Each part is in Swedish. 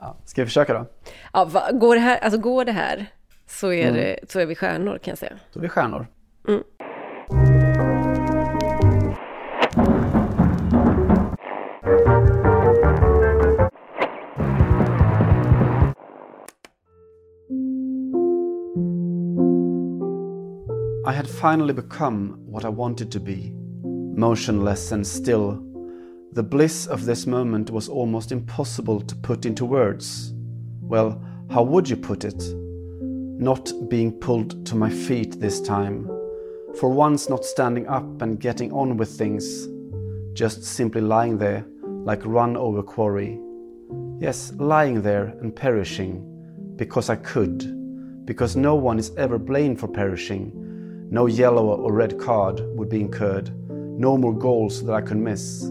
Ja, ska vi försöka då? Ja, va, går, det här, alltså går det här så är, det, så är vi stjärnor kan jag säga. Då är vi stjärnor. Mm. I had finally become what I wanted to be, motionless and still. The bliss of this moment was almost impossible to put into words. Well, how would you put it? Not being pulled to my feet this time. For once, not standing up and getting on with things. Just simply lying there, like run over quarry. Yes, lying there and perishing, because I could. Because no one is ever blamed for perishing. No yellow or red card would be incurred. No more goals that I could miss.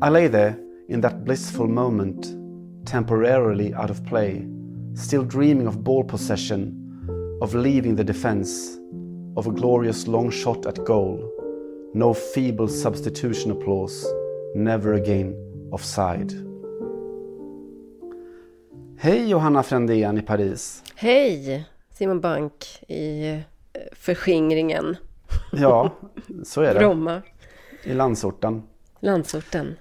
I lay there in that blissful moment, temporarily out of play, still dreaming of ball possession, of leaving the defense, of a glorious long shot at goal. No feeble substitution applause, never again offside. Hej Johanna Frändén i Paris. Hej Simon Bank i eh, förskingringen. Ja, så är det. Bromma, I landsorten. landsorten.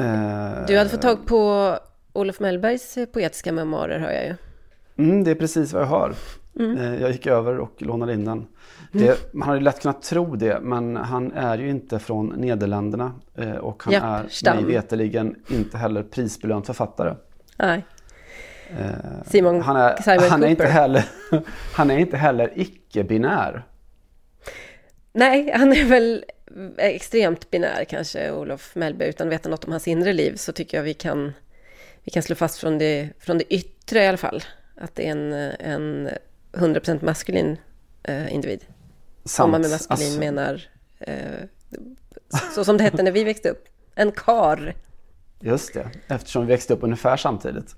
Eh, Du hade fått tag på Olof Mellbergs eh, poetiska memoarer hör jag ju. Mm, det är precis vad jag har. Mm. Eh, Jag gick över och lånade in den. Det, man hade lätt kunnat tro det, men han är ju inte från Nederländerna. Och han Japp, är stam. mig veterligen inte heller prisbelönt författare. Nej. Simon, Han är, Simon han är, inte, heller, han är inte heller icke-binär. Nej, han är väl extremt binär kanske, Olof Mellberg. Utan att veta något om hans inre liv så tycker jag vi kan, vi kan slå fast från det, från det yttre i alla fall. Att det är en, en 100% maskulin eh, individ. Sant. Om man med maskulin Alltså, menar, eh, så som det hette när vi växte upp, en kar. Just det, eftersom vi växte upp ungefär samtidigt.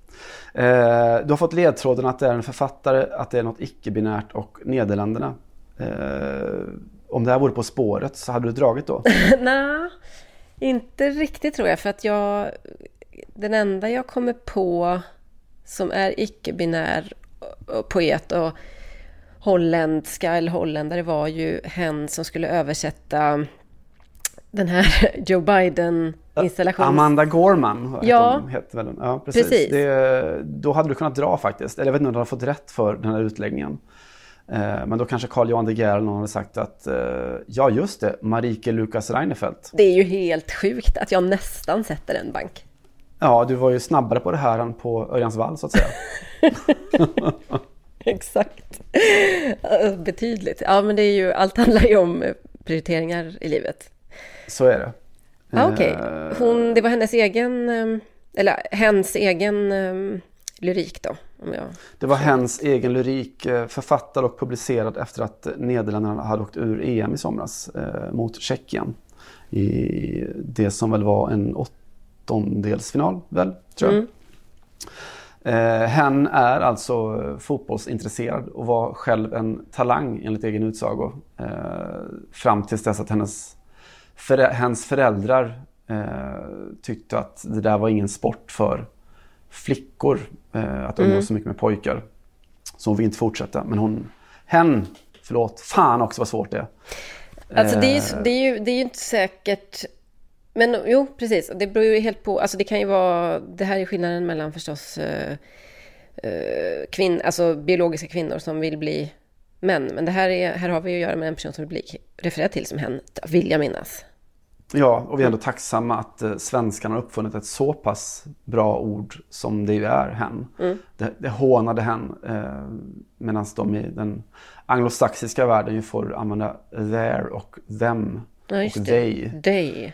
Eh, du har fått ledtråden att det är en författare, att det är något icke-binärt och Nederländerna. Eh, om det här vore På spåret så hade du dragit då? Nej, inte riktigt tror jag. För att jag, den enda jag kommer på som är icke-binär poet och holländska eller holländare var ju hen som skulle översätta den här Joe Biden-installationen. Amanda Gorman Ja. hon, hette väl. Ja, precis. Precis. Det, då hade du kunnat dra faktiskt. Eller jag vet inte om du har fått rätt för den här utläggningen. Eh, men då kanske Carl Johan de Geer någon hade sagt att eh, ja just det, Marike Lukas Reinfeldt. Det är ju helt sjukt att jag nästan sätter en bank. Ja, du var ju snabbare på det här än på Örjans vall så att säga. Exakt. Eh, Betydligt. Ja, men det är ju, allt handlar ju om prioriteringar i livet. Så är det. Ja, okej. Hon, det var hennes egen, eller hens egen lyrik då, jag... Det var hens egen lyrik, eh, författad och publicerad efter att Nederländerna hade åkt ur EM i somras eh, mot Tjeckien. I det som väl var en åttondelsfinal, väl, tror jag. Mm. Eh, hen är alltså fotbollsintresserad och var själv en talang enligt egen utsago. Eh, fram tills dess att hennes, förä- hennes föräldrar eh, tyckte att det där var ingen sport för flickor eh, att umgås Mm. så mycket med pojkar. Så hon vill inte fortsätta. Men hon, hen, förlåt, fan också vad svårt det är. Alltså det är, Eh. ju, det, är ju, det är ju inte säkert... Men jo, precis. Det beror ju helt på... Alltså det kan ju vara... Det här är skillnaden mellan förstås eh, eh, kvinn, alltså biologiska kvinnor som vill bli män. Men det här, är, här har vi ju att göra med en person som vill bli refererad till som hen, vill jag minnas. Ja, och vi är ändå tacksamma att eh, svenskarna har uppfunnit ett så pass bra ord som det ju är hen. Mm. Det, det hånade hen. Eh, Medan de i den anglosaxiska världen ju får använda their och them Ja, och they. They.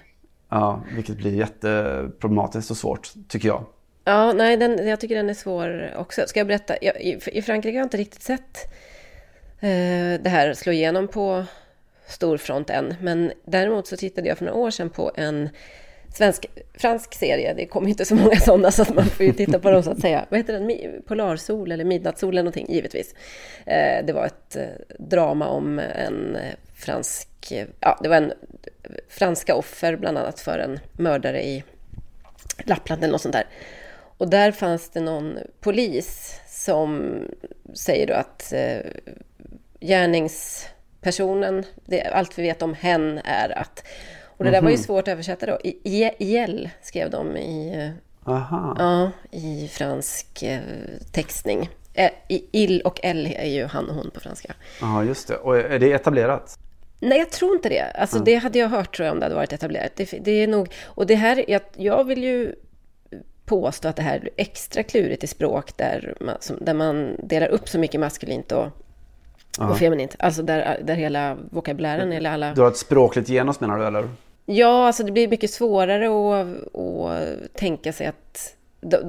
Ja, vilket blir jätteproblematiskt och svårt, tycker jag. Ja, nej, den, jag tycker den är svår också. Ska jag berätta? Jag, i, I Frankrike har jag inte riktigt sett eh, det här slå igenom på stor front än. Men däremot så tittade jag för några år sedan på en svensk, fransk serie. Det kommer ju inte så många sådana så att man får ju titta på dem så att säga. Vad heter den? Polarsol eller Midnattssol eller någonting, givetvis. Eh, det var ett eh, drama om en fransk... Ja, det var en franska offer bland annat för en mördare i Lappland eller något sånt där. Och där fanns det någon polis som säger då att eh, gärnings personen, det, allt vi vet om hen är att... Och det där var ju mhm. svårt att översätta då. IL skrev de i, Aha. Ja, i fransk eh, textning. Eh, il och L är ju han och hon på franska. Ja, just det. Och är det etablerat? Nej, jag tror inte det. Alltså, mm. Det hade jag hört tror jag om det hade varit etablerat. Det, det är nog... Och det här, jag, jag vill ju påstå att det här är extra klurigt i språk där man, som, där man delar upp så mycket maskulint och Aha. och feminint. Alltså där, där hela vokabulären eller alla... Du har ett språkligt genus menar du eller? Ja, alltså det blir mycket svårare att, att tänka sig att...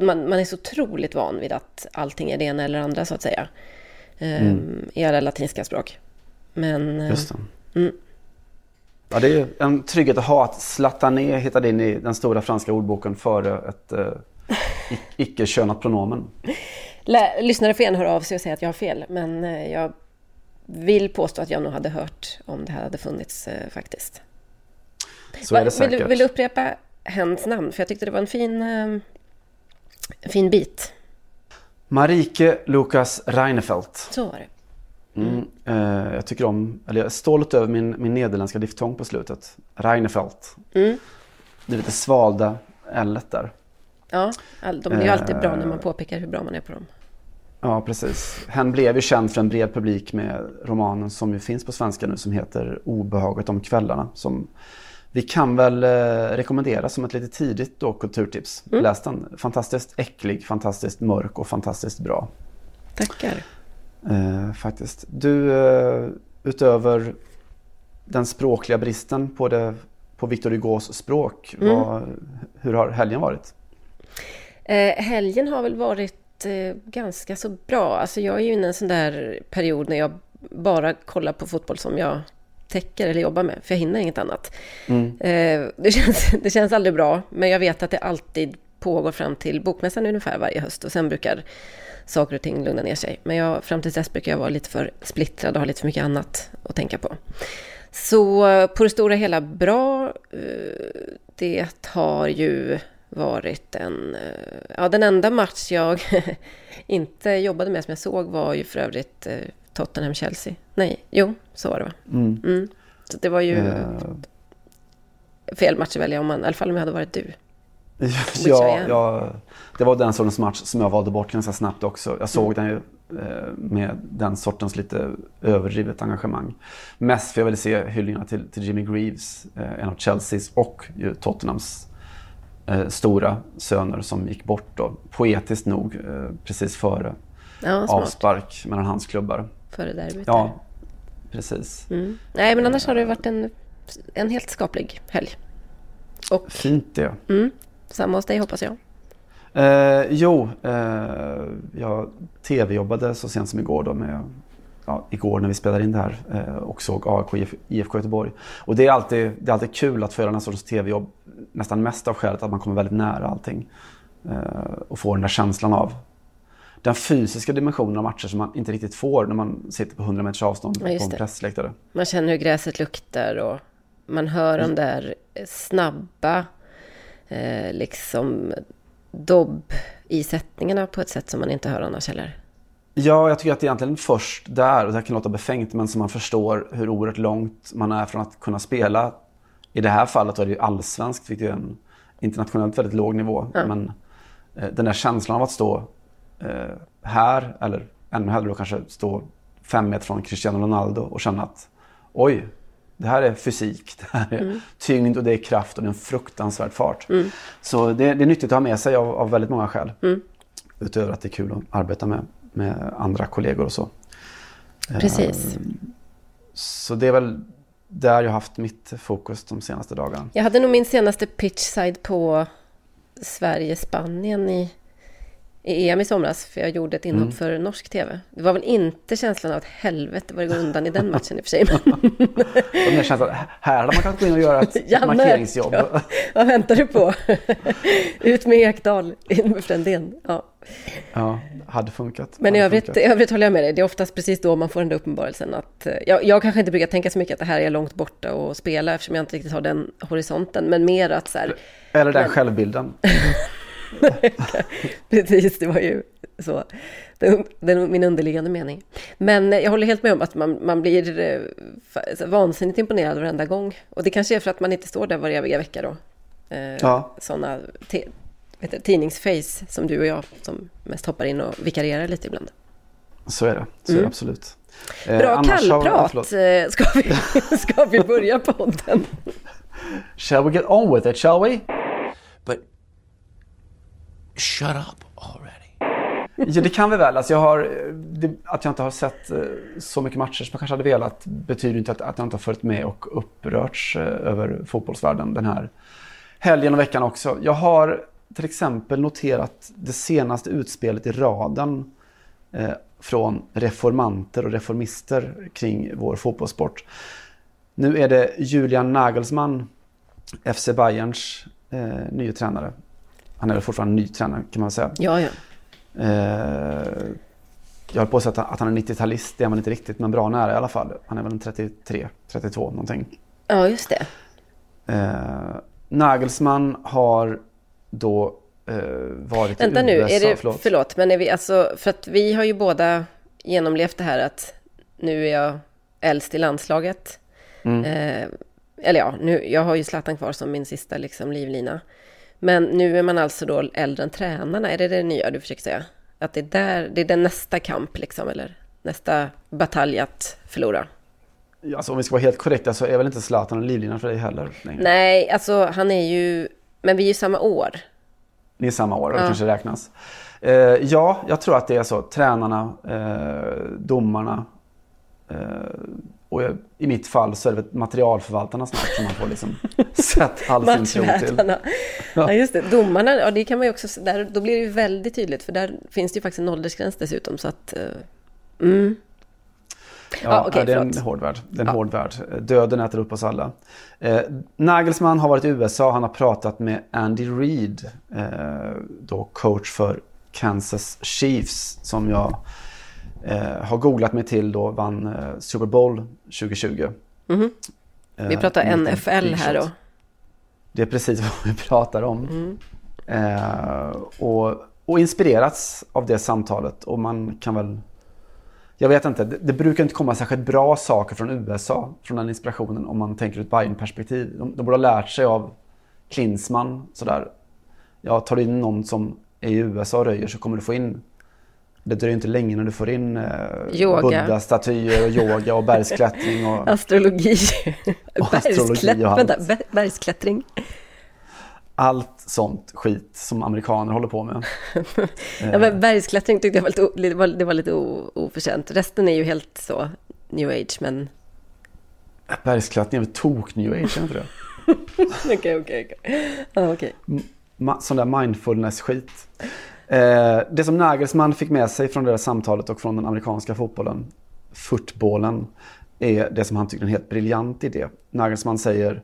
Man, man är så otroligt van vid att allting är det ena eller andra så att säga. Ehm, mm. I alla latinska språk. Men... Eh, Just det. Mm. Ja, det är en trygghet att ha att slattané hittade in i den stora franska ordboken före ett eh, icke-könat pronomen. Lyssnare får gärna höra av sig och säga att jag har fel, men eh, jag vill påstå att jag nog hade hört om det här hade funnits eh, faktiskt. Så är det säkert. Vill, vill du upprepa hens namn? För jag tyckte det var en fin, eh, fin bit. Marike Lukas Reinfeldt. Så var det. Mm. Mm, jag tycker om, eller jag är stolt över min, min nederländska diftong på slutet. Reinfeldt. Mm. Det är lite svalda L där. Ja, de blir ju alltid bra när man påpekar hur bra man är på dem. Ja, precis. Han blev ju känd för en bred publik med romanen som ju finns på svenska nu som heter Obehaget om kvällarna. Som vi kan väl eh, rekommendera som ett lite tidigt då, kulturtips. Mm. Läs den. Fantastiskt äcklig, fantastiskt mörk och fantastiskt bra. Tackar. Eh, faktiskt. Du, eh, utöver den språkliga bristen på, det, på Victor Hugos språk, mm. vad, hur har helgen varit? Eh, helgen har väl varit eh, ganska så bra. Alltså jag är ju inne i en sån där period när jag bara kollar på fotboll som jag täcker eller jobbar med, för jag hinner inget annat. Mm. Eh, det, känns, det känns aldrig bra, men jag vet att det alltid pågår fram till bokmässan ungefär varje höst och sen brukar saker och ting lugna ner sig. Men jag, fram till dess brukar jag vara lite för splittrad och ha lite för mycket annat att tänka på. Så på det stora hela bra. Eh, det har ju varit en... Eh, ja, den enda match jag inte jobbade med som jag såg var ju för övrigt eh, Tottenham-Chelsea. Nej, jo, så var det va? Mm. Mm. Så det var ju uh... fel match att välja, om man, i alla fall om jag hade varit du. ja, ja, det var den sortens match som jag valde bort ganska snabbt också. Jag såg mm. den ju med den sortens lite överdrivet engagemang. Mest för jag ville se hyllningarna till, till Jimmy Greaves, en av Chelseas och Tottenhams eh, stora söner som gick bort då, poetiskt nog, eh, precis före ja, avspark mellan hans klubbar. Före derbyt? Ja, precis. Mm. Nej, men annars har det varit en, en helt skaplig helg. Och, Fint det. Mm, samma hos dig hoppas jag. Eh, jo, eh, jag tv-jobbade så sent som igår då med ja, igår när vi spelade in det här eh, och såg AIK IFK Göteborg. Och det är alltid, det är alltid kul att få göra den här sortens tv-jobb. Nästan mest av skälet att man kommer väldigt nära allting. Eh, och får den där känslan av den fysiska dimensionen av matcher som man inte riktigt får när man sitter på 100 meters avstånd ja, på en pressläktare. Man känner hur gräset luktar och man hör de där snabba eh, liksom dobb-isättningarna på ett sätt som man inte hör annars heller. Ja, jag tycker att det är egentligen först där, och det här kan låta befängt, men som man förstår hur oerhört långt man är från att kunna spela. I det här fallet var det ju allsvenskt, vilket är en internationellt väldigt låg nivå. Ja. Men eh, den där känslan av att stå eh, här, eller ännu hellre då kanske stå fem meter från Cristiano Ronaldo och känna att oj, det här är fysik, det här är mm. tyngd och det är kraft och det är en fruktansvärd fart. Mm. Så det, det, är nyttigt att ha med sig av, av väldigt många skäl. Mm. Utöver att det är kul att arbeta med med andra kollegor och så. Precis. Ehm, så det är väl där jag haft mitt fokus de senaste dagarna. Jag hade nog min senaste pitchside på Sverige-Spanien i, i EM i somras. För jag gjorde ett inhopp mm. för norsk TV. Det var väl inte känslan av att helvete vad det går undan i den matchen i och för sig. och känslan här hade man kunnat gå in och göra ett Janne, markeringsjobb. Ja, vad väntar du på? Ut med Ekdal, in med Frändén. Ja. Ja, hade funkat. Men hade i övrigt, funkat. i övrigt håller jag med dig. Det är oftast precis då man får den där uppenbarelsen att... Eh, jag, jag kanske inte brukar tänka så mycket att det här är långt borta och spela eftersom jag inte riktigt har den horisonten. Men mer att så här... Eller den men... självbilden. precis, det var ju så. Det är min underliggande mening. Men eh, jag håller helt med om att man, man blir eh, vansinnigt imponerad varenda gång. Och det kanske är för att man inte står där varje vecka då. Eh, ja. Sådana vet tidningsface som du och jag som mest hoppar in och vikarierar lite ibland. Så är det, så mm. är det absolut. Eh, Bra kallprat. Har, ska, vi, ska vi börja podden? Shall we get on with it, shall we? But shut up already. Ja, det kan vi väl. Alltså jag har, det, att jag inte har sett eh, så mycket matcher som jag kanske hade velat betyder inte att, att jag inte har följt med och upprörts eh, över fotbollsvärlden den här helgen och veckan också. Jag har till exempel noterat det senaste utspelet i raden eh, från reformanter och reformister kring vår fotbollssport. Nu är det Julian Nagelsmann, FC Bayerns eh, nye tränare. Han är väl fortfarande ny tränare kan man säga. Ja, ja. Eh, jag har på att, att han är 90-talist, det är man inte riktigt, men bra nära i alla fall. Han är väl en 33, 32 någonting. Ja, just det. Eh, Nagelsmann har då eh, varit Vänta i nu, USA. Är det, förlåt. förlåt, men är vi alltså, för att vi har ju båda genomlevt det här att nu är jag äldst i landslaget. Mm. Eh, eller ja, nu, jag har ju Zlatan kvar som min sista liksom, livlina. Men nu är man alltså då äldre än tränarna, är det det nya du försöker säga? Att det är, där, det är den nästa kamp liksom, eller nästa batalj att förlora? Alltså, om vi ska vara helt korrekta så är väl inte Zlatan en livlina för dig heller? Längre. Nej, alltså han är ju men vi är ju samma år. Ni är samma år och ja. kanske räknas. Eh, ja, jag tror att det är så. Tränarna, eh, domarna. Eh, och i mitt fall så är det materialförvaltarna snart som man får liksom sätta all sin tro till. Ja. ja, just det. Domarna, ja, det kan man också... Där, då blir det ju väldigt tydligt. För där finns det ju faktiskt en åldersgräns dessutom. Så att... Eh, mm. Ja, ah, okay, det är en hård värld. Det är en ja. hård värld. Döden äter upp oss alla. Eh, Nagelsmann har varit i USA. Han har pratat med Andy Reid, eh, då coach för Kansas Chiefs, som jag eh, har googlat mig till då vann eh, Super Bowl 2020. Mm -hmm. Vi pratar NFL här då. Det är precis vad vi pratar om. Mm. Eh, och, och inspirerats av det samtalet och man kan väl jag vet inte, det, det, brukar inte komma särskilt bra saker från USA, från den inspirationen, om man tänker ur ett Bayern-perspektiv. De, de borde ha lärt sig av Klinsmann, sådär. Ja, tar in någon som är i USA och röjer så kommer du få in det dröjer inte länge när du får in eh, Buddha-statyer och yoga och bergsklättring. Och, astrologi. Och astrologi och. Vänta, bergsklättring allt sånt skit som amerikaner håller på med. ja, men bergsklättring tyckte jag var lite, det var, det var lite oförtjänt. Resten är ju helt så new age, men... Bergsklättring är väl tok new age, är inte det? Okej, okej, okej. Sån där mindfulness-skit. Eh, det som Nagelsmann fick med sig från det där samtalet och från den amerikanska fotbollen, footballen, är det som han tycker är en helt briljant idé. Nagelsmann säger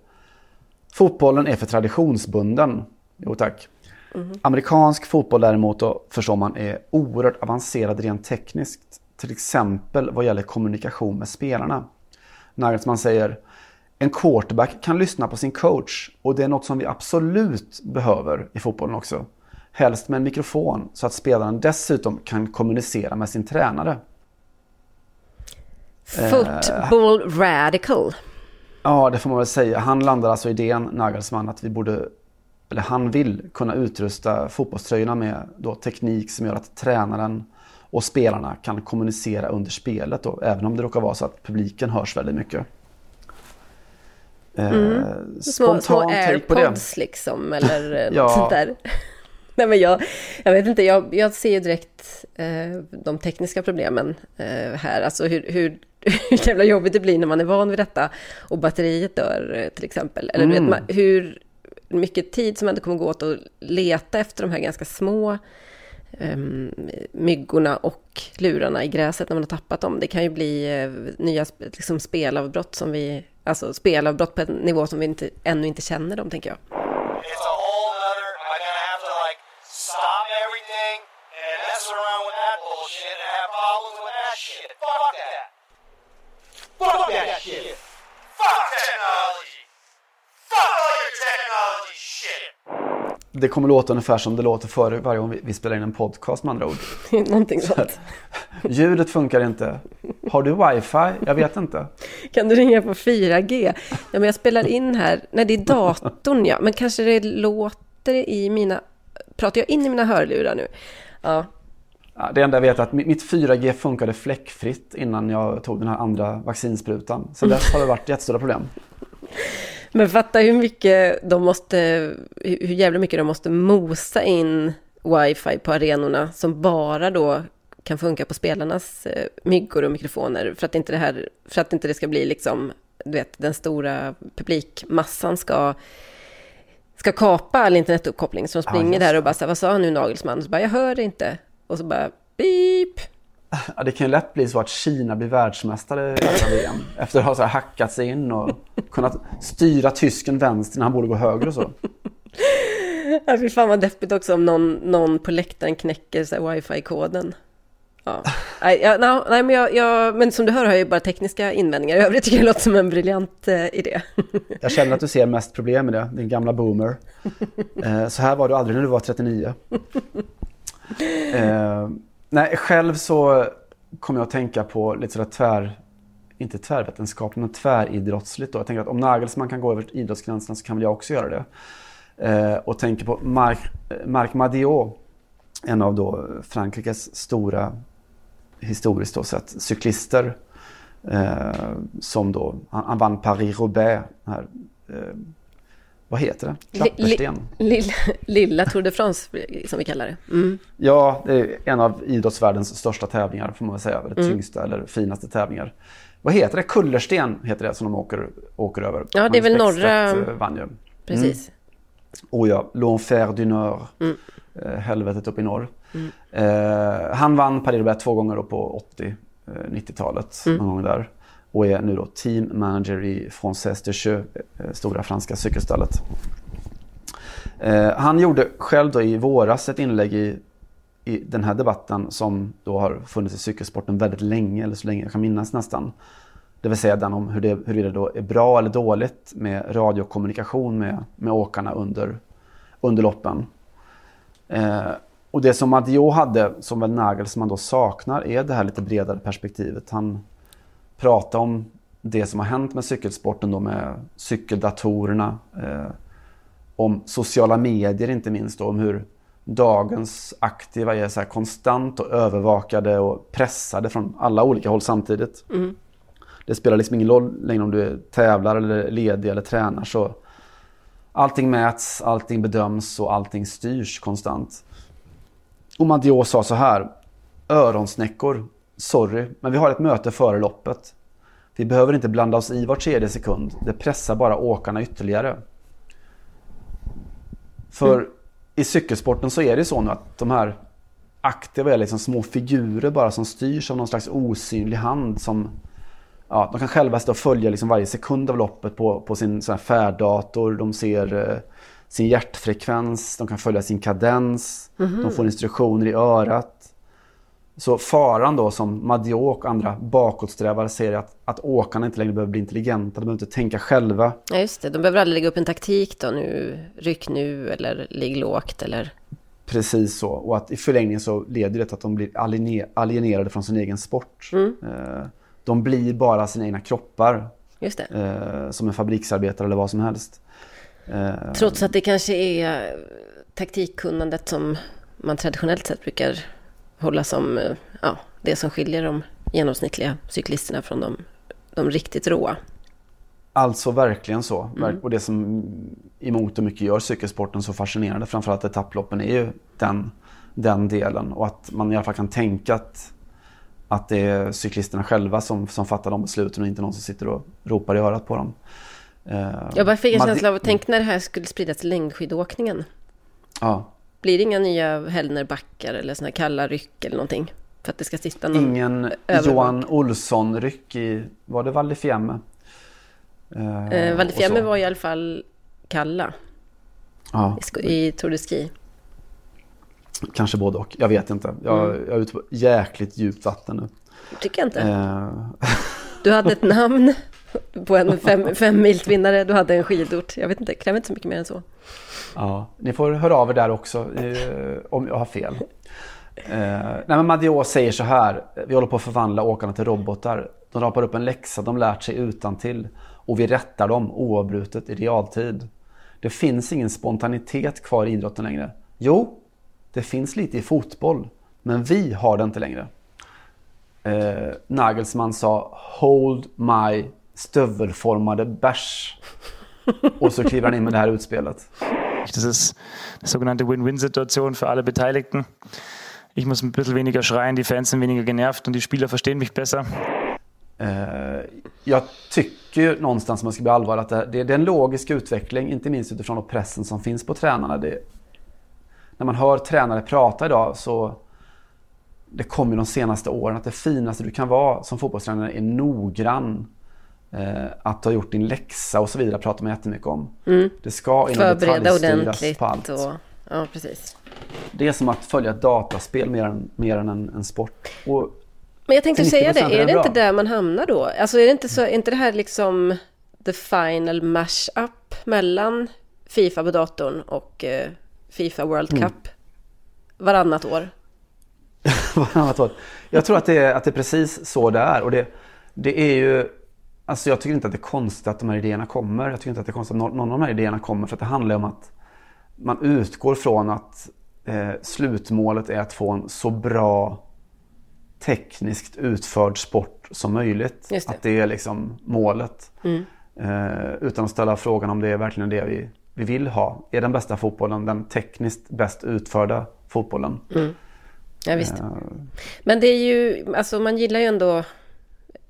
Fotbollen är för traditionsbunden. Jo tack. Mm. Amerikansk fotboll däremot då, förstår man är oerhört avancerad rent tekniskt. Till exempel vad gäller kommunikation med spelarna. Nagelsmann säger en quarterback kan lyssna på sin coach och det är något som vi absolut behöver i fotbollen också. Helst med en mikrofon så att spelaren dessutom kan kommunicera med sin tränare. Football eh, radical. Ja, det får man väl säga. Han landar alltså idén, Nagelsmann, att vi borde, eller han vill kunna utrusta fotbollströjorna med då teknik som gör att tränaren och spelarna kan kommunicera under spelet då, även om det råkar vara så att publiken hörs väldigt mycket. Eh, mm. små, små airpods liksom, eller ja. något sånt där. Nej, men jag, jag vet inte, jag, jag ser ju direkt eh, de tekniska problemen eh, här. Alltså hur, hur hur jävla jobbigt det blir när man är van vid detta och batteriet dör eh, till exempel. Eller du vet, man, hur mycket tid som ändå kommer gå åt att leta efter de här ganska små um, myggorna och lurarna i gräset när man har tappat dem. Det kan ju bli uh, nya liksom, spelavbrott som vi, alltså spelavbrott på en nivå som vi inte, ännu inte känner dem, tänker jag. Bullshit and have problems with that shit. Fuck that. Fuck that shit. Fuck technology. Fuck all your technology shit. Det kommer låta ungefär som det låter förr varje gång vi, vi spelar in en podcast med andra ord. Någonting sånt. Ljudet funkar inte. Har du wifi? Jag vet inte. Kan du ringa på 4G? Ja, men jag spelar in här. Nej, det är datorn, ja. Men kanske det låter i mina... Pratar jag in i mina hörlurar nu? Ja. Det enda jag vet är att mitt 4G funkade fläckfritt innan jag tog den här andra vaccinsprutan. Så dess har det varit jättestora problem. Men fatta hur mycket de måste, hur jävla mycket de måste mosa in wifi på arenorna som bara då kan funka på spelarnas eh, myggor och mikrofoner för att inte det här, för att inte det ska bli liksom, du vet, den stora publikmassan ska ska kapa all internetuppkoppling. Så de springer Ja, där och bara så här, vad sa han nu Nagelsmann? Och så bara, jag hör inte. Och så bara, beep. Ja, det kan ju lätt bli så att Kina blir världsmästare i VM. Efter att ha så hackat sig in och kunnat styra tysken vänster när han borde gå höger och så. Ja, fy fan vad deppigt också om någon, någon på läktaren knäcker wifi-koden. Ja. Nej, ja, no, nej men, jag, jag, men som du hör har jag ju bara tekniska invändningar. I övrigt tycker jag det låter som en briljant eh, idé. Jag känner att du ser mest problem med det, din gamla boomer. Eh, så här var du aldrig när du var 39. Eh, nej, själv så kommer jag att tänka på lite sådär tvär, inte tvärvetenskapligt, men tväridrottsligt. Då. Jag tänker att om Nagelsmann kan gå över idrottsgränserna så kan väl jag också göra det. Eh, och tänker på Marc, eh, Marc Madiot, en av då Frankrikes stora, historiskt då sett, cyklister. Eh, som då, han, han vann Paris-Roubaix, här, eh, vad heter det? Klappersten. Lilla, lilla Tour de France, som vi kallar det. Mm. Ja, det är en av idrottsvärldens största tävlingar får man väl säga. Eller tyngsta eller finaste tävlingar. Vad heter det? Kullersten heter det som de åker, åker över. Ja, det är väl norra- eh, vann ju. Precis. Oh ja, L'Enfer du Nord. Eh, helvetet upp i norr. Eh, han vann Paris-Roubaix två gånger då på 80-90-talet. Någon gång där. Och är nu då team manager i Française de eh, Jeux, stora franska cykelstallet. Eh, han gjorde själv då i våras ett inlägg i, i den här debatten som då har funnits i cykelsporten väldigt länge, eller så länge jag kan minnas nästan. Det vill säga den om hur det, huruvida det då är bra eller dåligt med radiokommunikation med, med åkarna under, under loppen. Eh, och det som Adio hade, som väl Nagelsmann då saknar, är det här lite bredare perspektivet. Han pratar om det som har hänt med cykelsporten då med cykeldatorerna. Eh, om sociala medier inte minst då, om hur dagens aktiva är så här konstant och övervakade och pressade från alla olika håll samtidigt. Det spelar liksom ingen roll längre om du är tävlar eller ledig eller tränar så allting mäts, allting bedöms och allting styrs konstant. Och Madiot sa så här. Öronsnäckor, sorry, men vi har ett möte före loppet. Vi behöver inte blanda oss i var tredje sekund. Det pressar bara åkarna ytterligare. För i cykelsporten så är det så nu att de här aktiva är liksom små figurer bara som styrs av någon slags osynlig hand som ja, de kan själva stå och följa liksom varje sekund av loppet på, på sin sån färddator. De ser eh, sin hjärtfrekvens, de kan följa sin kadens, de får instruktioner i örat. Så faran då som Madiot och andra bakåtsträvare ser att, att åkarna inte längre behöver bli intelligenta, de behöver inte tänka själva. Ja, just det. De behöver aldrig lägga upp en taktik då nu, ryck nu eller ligg lågt eller... Precis så. Och att i förlängningen så leder det till att de blir aliene- alienerade från sin egen sport. Eh, De blir bara sina egna kroppar. Just det. eh, Som en fabriksarbetare eller vad som helst. Eh, Trots att det kanske är taktikkunnandet som man traditionellt sett brukar hålla som eh, ja, det som skiljer de genomsnittliga cyklisterna från de, de riktigt råa. Alltså verkligen så. Verk- Och det som i mångt och mycket gör cykelsporten så fascinerande, framförallt etapploppen, är ju den, den delen. Och att man i alla fall kan tänka att, att det är cyklisterna själva som, som fattar de besluten och inte någon som sitter och ropar i örat på dem. Eh, Jag bara fick en känsla av, tänk när det här skulle spridas till längdskidåkningen. Ja, Blir det inga nya Hellnerbackar eller såna här kalla ryck eller någonting? För att det ska sitta någon... ingen övervak- Johan Olsson-ryck i, var det Val di Fiemme? Eh, Eh, Val di och Fiemme så. var i alla fall kalla Ja, i, i Tour de Ski. kanske både och. Jag vet inte. Jag, Mm. jag är ute på jäkligt djupt vatten nu. Tycker jag inte. Eh, Du hade ett namn på en fem, fem mils vinnare. Du hade en skidort. Jag vet inte, kräver inte så mycket mer än så. Ja, ni får höra av er där också eh, om jag har fel. Eh, nej men Madio säger så här. Vi håller på att förvandla åkarna till robotar. De rapar upp en läxa de lärt sig utan till och vi rättar dem oavbrutet i realtid. Det finns ingen spontanitet kvar i idrotten längre. Jo, det finns lite i fotboll, men vi har det inte längre. Eh, Nagelsmann sa “Hold my stövelformade bärs” och så kliver han in med det här utspelet. Das ist eine sogenannte Win-Win-Situation für alle Beteiligten. Ich muss ein bisschen weniger schreien, die Fans sind weniger genervt und die Spieler verstehen mich besser. Eh, jag tycker ju någonstans om man ska bli allvarlig, att det, det, det är en logisk utveckling, inte minst utifrån pressen som finns på tränarna. Det, när man hör tränare prata idag så det kommer ju de senaste åren att det finaste du kan vara som fotbollstränare är noggrann. Eh, att har gjort din läxa och så vidare pratar man jättemycket om. Det ska in och Mm. Förbereda detaljstyras ordentligt på allt. och... Ja, precis. Det är som att följa ett dataspel mer än, mer än en, en sport. Och Men jag tänkte säga 90% det, är är det det inte bra. där man hamnar då? Alltså är det inte, så, är inte det här liksom the final mash-up mellan Fifa på datorn och eh, Fifa World Mm. Cup varannat år? Varannat år. Jag tror att det, är, att det är precis så det är. Och det, det är ju... Alltså jag tycker inte att det är konstigt att de här idéerna kommer. Jag tycker inte att det är konstigt att någon av de här idéerna kommer. För att det handlar om att man utgår från att eh, slutmålet är att få en så bra tekniskt utförd sport som möjligt. Det. Att det är liksom målet. Eh, utan att ställa frågan om det är verkligen det vi, vi vill ha. Är den bästa fotbollen den tekniskt bäst utförda fotbollen? Ja, visst. Eh, Men det är ju, alltså man gillar ju ändå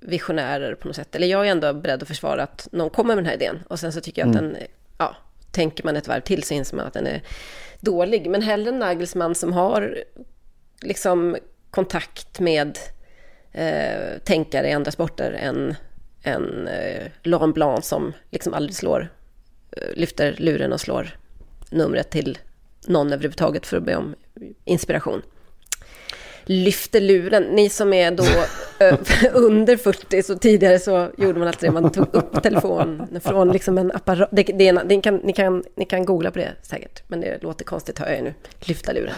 visionärer på något sätt. Eller jag är ändå beredd att försvara att någon kommer med den här idén. Och sen så tycker jag att den, ja, tänker man ett varv till så inser man att den är dålig. Men hellre en Nagelsmann som har liksom kontakt med eh, tänkare i andra sporter än en eh, Laurent Blanc som liksom aldrig slår, eh, lyfter luren och slår numret till någon överhuvudtaget för att be om inspiration lyfter luren. Ni som är då under 40, så tidigare så gjorde man alltid det. Man tog upp telefonen från liksom en apparat. Det, det är, det kan, ni, kan, ni kan googla på det säkert, men det låter konstigt hör jag nu. Lyfta luren.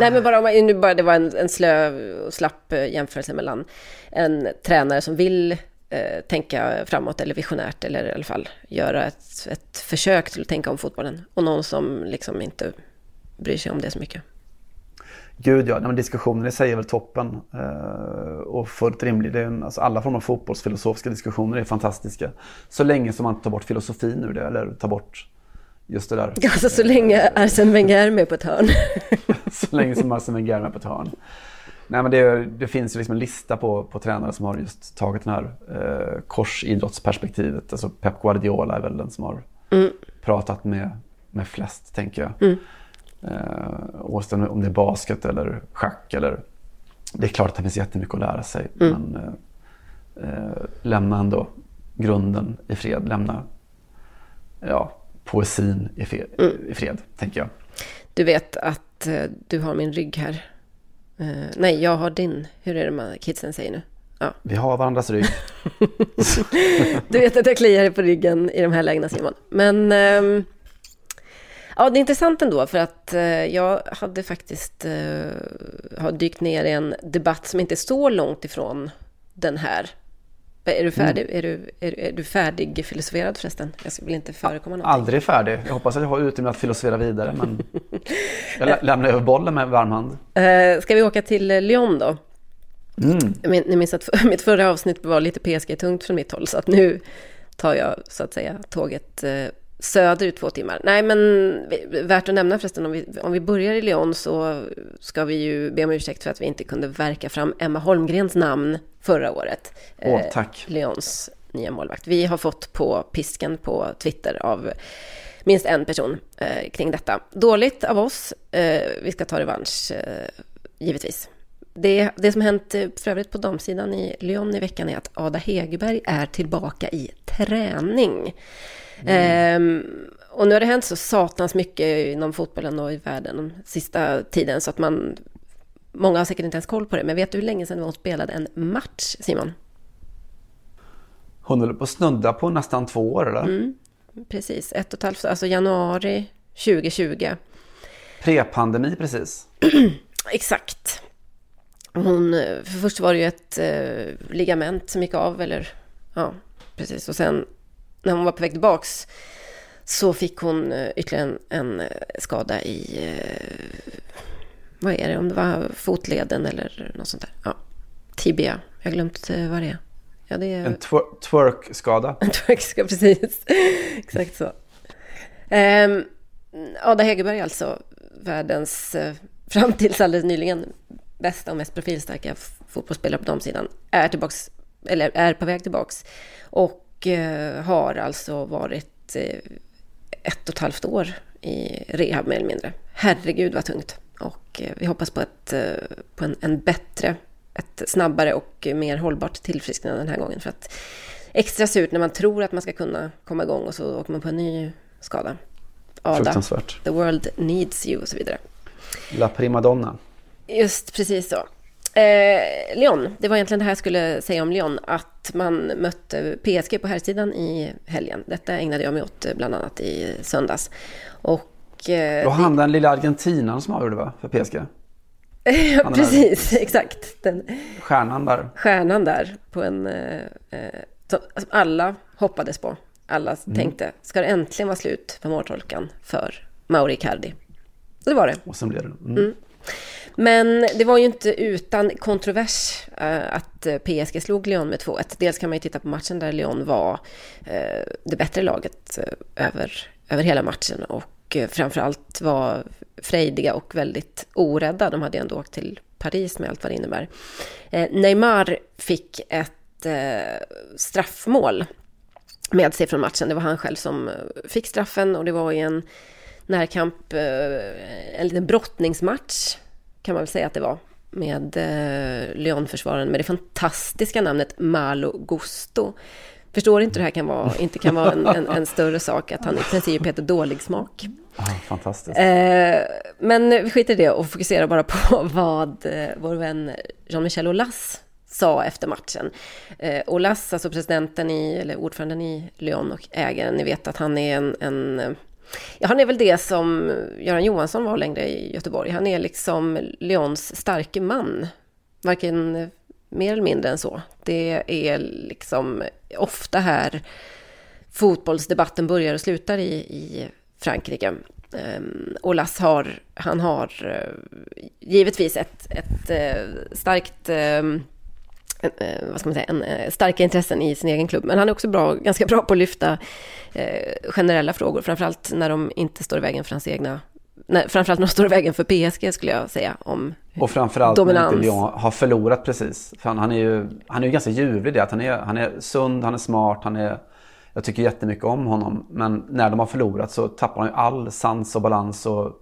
Nej, men bara, om man- nu bara det var en, en slö och slapp eh, jämförelse mellan en tränare som vill eh, tänka framåt eller visionärt eller i alla fall göra ett, ett försök till att tänka om fotbollen och någon som liksom inte bryr sig om det så mycket. Gud ja, men diskussionen i sig är väl toppen. Eh, och fullt rimlig. Det är en, alltså alla former av fotbollsfilosofiska diskussioner är fantastiska. Så länge som man tar bort filosofin ur det, eller tar bort just det där. Alltså så länge Arsene Wenger är med på ett hörn. så länge som Arsene Wenger är med på ett hörn. Nej, men det, det finns ju liksom en lista på, på tränare som har just tagit det här eh, korsidrottsperspektivet. Alltså Pep Guardiola är väl den som har pratat med, med flest, tänker jag. Eh, om det är basket eller schack eller... Det är klart att det finns jättemycket att lära sig. Men eh, eh, lämna ändå grunden i fred. Lämna ja, poesin i fred, i fred, tänker jag. Du vet att eh, du har min rygg här. Eh, nej, jag har din. Hur är det med kidsen säger nu? Ja. Vi har varandras rygg. Du vet att jag kliar på ryggen i de här lägena Simon. Men ehm, ja, det är intressant ändå för att eh, jag hade faktiskt eh, har dykt ner i en debatt som inte är så långt ifrån den här. Är du färdig? Är, du, är, är du färdig filosoferad förresten? Jag vill inte förekomma något. Aldrig färdig. Jag hoppas att jag har utrymme att filosofera vidare. Men jag lä- lämnar över bollen med varm hand. Eh, ska vi åka till Lyon då? Min, ni minns att mitt förra avsnitt var lite PSG-tungt från mitt håll, så att nu tar jag så att säga tåget söderut två timmar. Nej, men värt att nämna förresten, om vi, om vi börjar i Lyon så ska vi ju be om ursäkt för att vi inte kunde verka fram Emma Holmgrens namn förra året. Åh, tack. Eh, Lyons nya målvakt. Vi har fått på pisken på Twitter av minst en person eh, kring detta. Dåligt av oss. Eh, vi ska ta revansch, eh, givetvis. Det, det som hänt eh, för övrigt på damsidan i Lyon i veckan är att Ada Hegerberg är tillbaka i träning. Mm. Eh, och nu har det hänt så satans mycket inom fotbollen och i världen den sista tiden så att man... Många har säkert inte ens koll på det, men vet du hur länge sedan hon spelade en match, Simon? Hon håller på att snudda på nästan två år, eller? Mm, precis, ett och ett halvt, alltså januari 2020. Pre-pandemi precis. Exakt. Hon, för först var det ju ett eh, ligament som gick av, eller ja, precis. Och sen när hon var på väg tillbaks så fick hon eh, ytterligare en, en eh, skada i, eh, vad är det, om det var fotleden eller något sånt där. Ja, tibia, jag har glömt vad det är. Ja, det är... En twer twerk-skada. En twerk-skada, precis. Exakt så. Um, Ada Hegerberg alltså, världens, fram tills alldeles nyligen, bästa och mest profilstarka fotbollsspelare på damsidan, är, tillbaks, eller är på väg tillbaks. Och har alltså varit uh, ett och ett halvt år i rehab mer eller mindre. Herregud vad tungt. Och vi hoppas på, ett, på en, en bättre ett snabbare och mer hållbart tillfrisknande den här gången. För att extra surt när man tror att man ska kunna komma igång och så åker man på en ny skada. Ada, Fruktansvärt. The world needs you och så vidare. La primadonna. Just precis så. Eh, Lyon, det var egentligen det här jag skulle säga om Lyon, att man mötte PSG på här sidan i helgen. Detta ägnade jag mig åt eh, bland annat i söndags. Och, eh, Då hann den lilla argentinaren som avgjorde va, för PSG? ja, precis. Exakt. Den, stjärnan där. Stjärnan där på en... Eh, eh som alla hoppades på. Alla mm. tänkte, ska det äntligen vara slut på måltolkan för Mauri Icardi? Och det var det. Och sen blev det. Mm. Mm. Men det var ju inte utan kontrovers eh, att eh, PSG slog Lyon med 2-1. Dels kan man ju titta på matchen där Lyon var eh, det bättre laget över, över hela matchen och framförallt var frejdiga och väldigt orädda. De hade ändå åkt till Paris med allt vad det innebär. Neymar fick ett straffmål med sig från matchen. Det var han själv som fick straffen och det var i en närkamp, en liten brottningsmatch kan man väl säga att det var med eh, Lyon-försvararen med det fantastiska namnet Malo Gusto. Förstår inte det här kan vara, inte kan vara en, en, en större sak att han i princip heter dålig smak. Ah, fantastiskt. Eh, men vi skiter i det och fokuserar bara på vad eh, vår vän Jean-Michel Aulas sa efter matchen. Eh, Aulas, alltså presidenten i, eller ordföranden i Lyon och ägaren, ni vet att han är en, en Ja, han är väl det som Göran Johansson var längre i Göteborg. Han är liksom Lyons starke man. Varken mer eller mindre än så. Det är liksom ofta här fotbollsdebatten börjar och slutar i, i Frankrike. Ehm, och Lass har, han har eh, givetvis ett, ett eh, starkt ehm, vad ska man säga, en, starka intressen i sin egen klubb. Men han är också bra, ganska bra på att lyfta generella frågor, framförallt när de inte står i vägen för hans egna Nej, framförallt när de står i vägen för PSG skulle jag säga. Om och framförallt dominans. när inte Lyon har förlorat precis. För han, han, är ju han är ju ganska ljuvlig det. Att han, är, han är sund, han är smart, han är jag tycker jättemycket om honom. Men när de har förlorat så tappar han ju all sans och balans och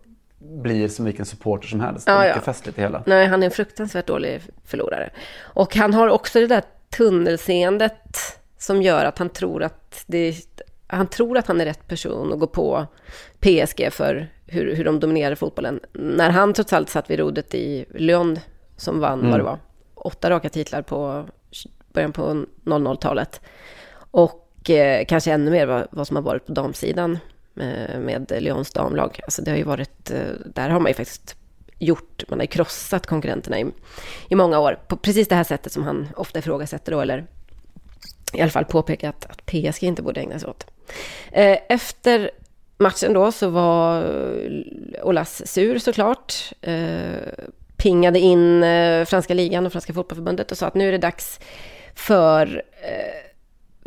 blir som vilken supporter som helst. Ja, det är mycket ja. festligt i hela. Nej, han är en fruktansvärt dålig förlorare. Och han har också det där tunnelseendet som gör att han tror att det han tror att han är rätt person att gå på PSG för hur, hur de dominerar fotbollen. När han trots allt satt vid rodret i Lyon, som vann, mm. vad det var, åtta raka titlar på början på 00-talet. Och eh, kanske ännu mer vad, vad, som har varit på damsidan Eh, med Lyons damlag. Alltså det har ju varit, eh, där har man ju faktiskt gjort, man har ju krossat konkurrenterna i, i många år. På precis det här sättet som han ofta ifrågasätter då, eller i alla fall påpekat att PSG inte borde ägna sig åt. Eh, efter matchen då så var Olas sur såklart. Pingade in franska ligan och franska fotbollförbundet och sa att nu är det dags för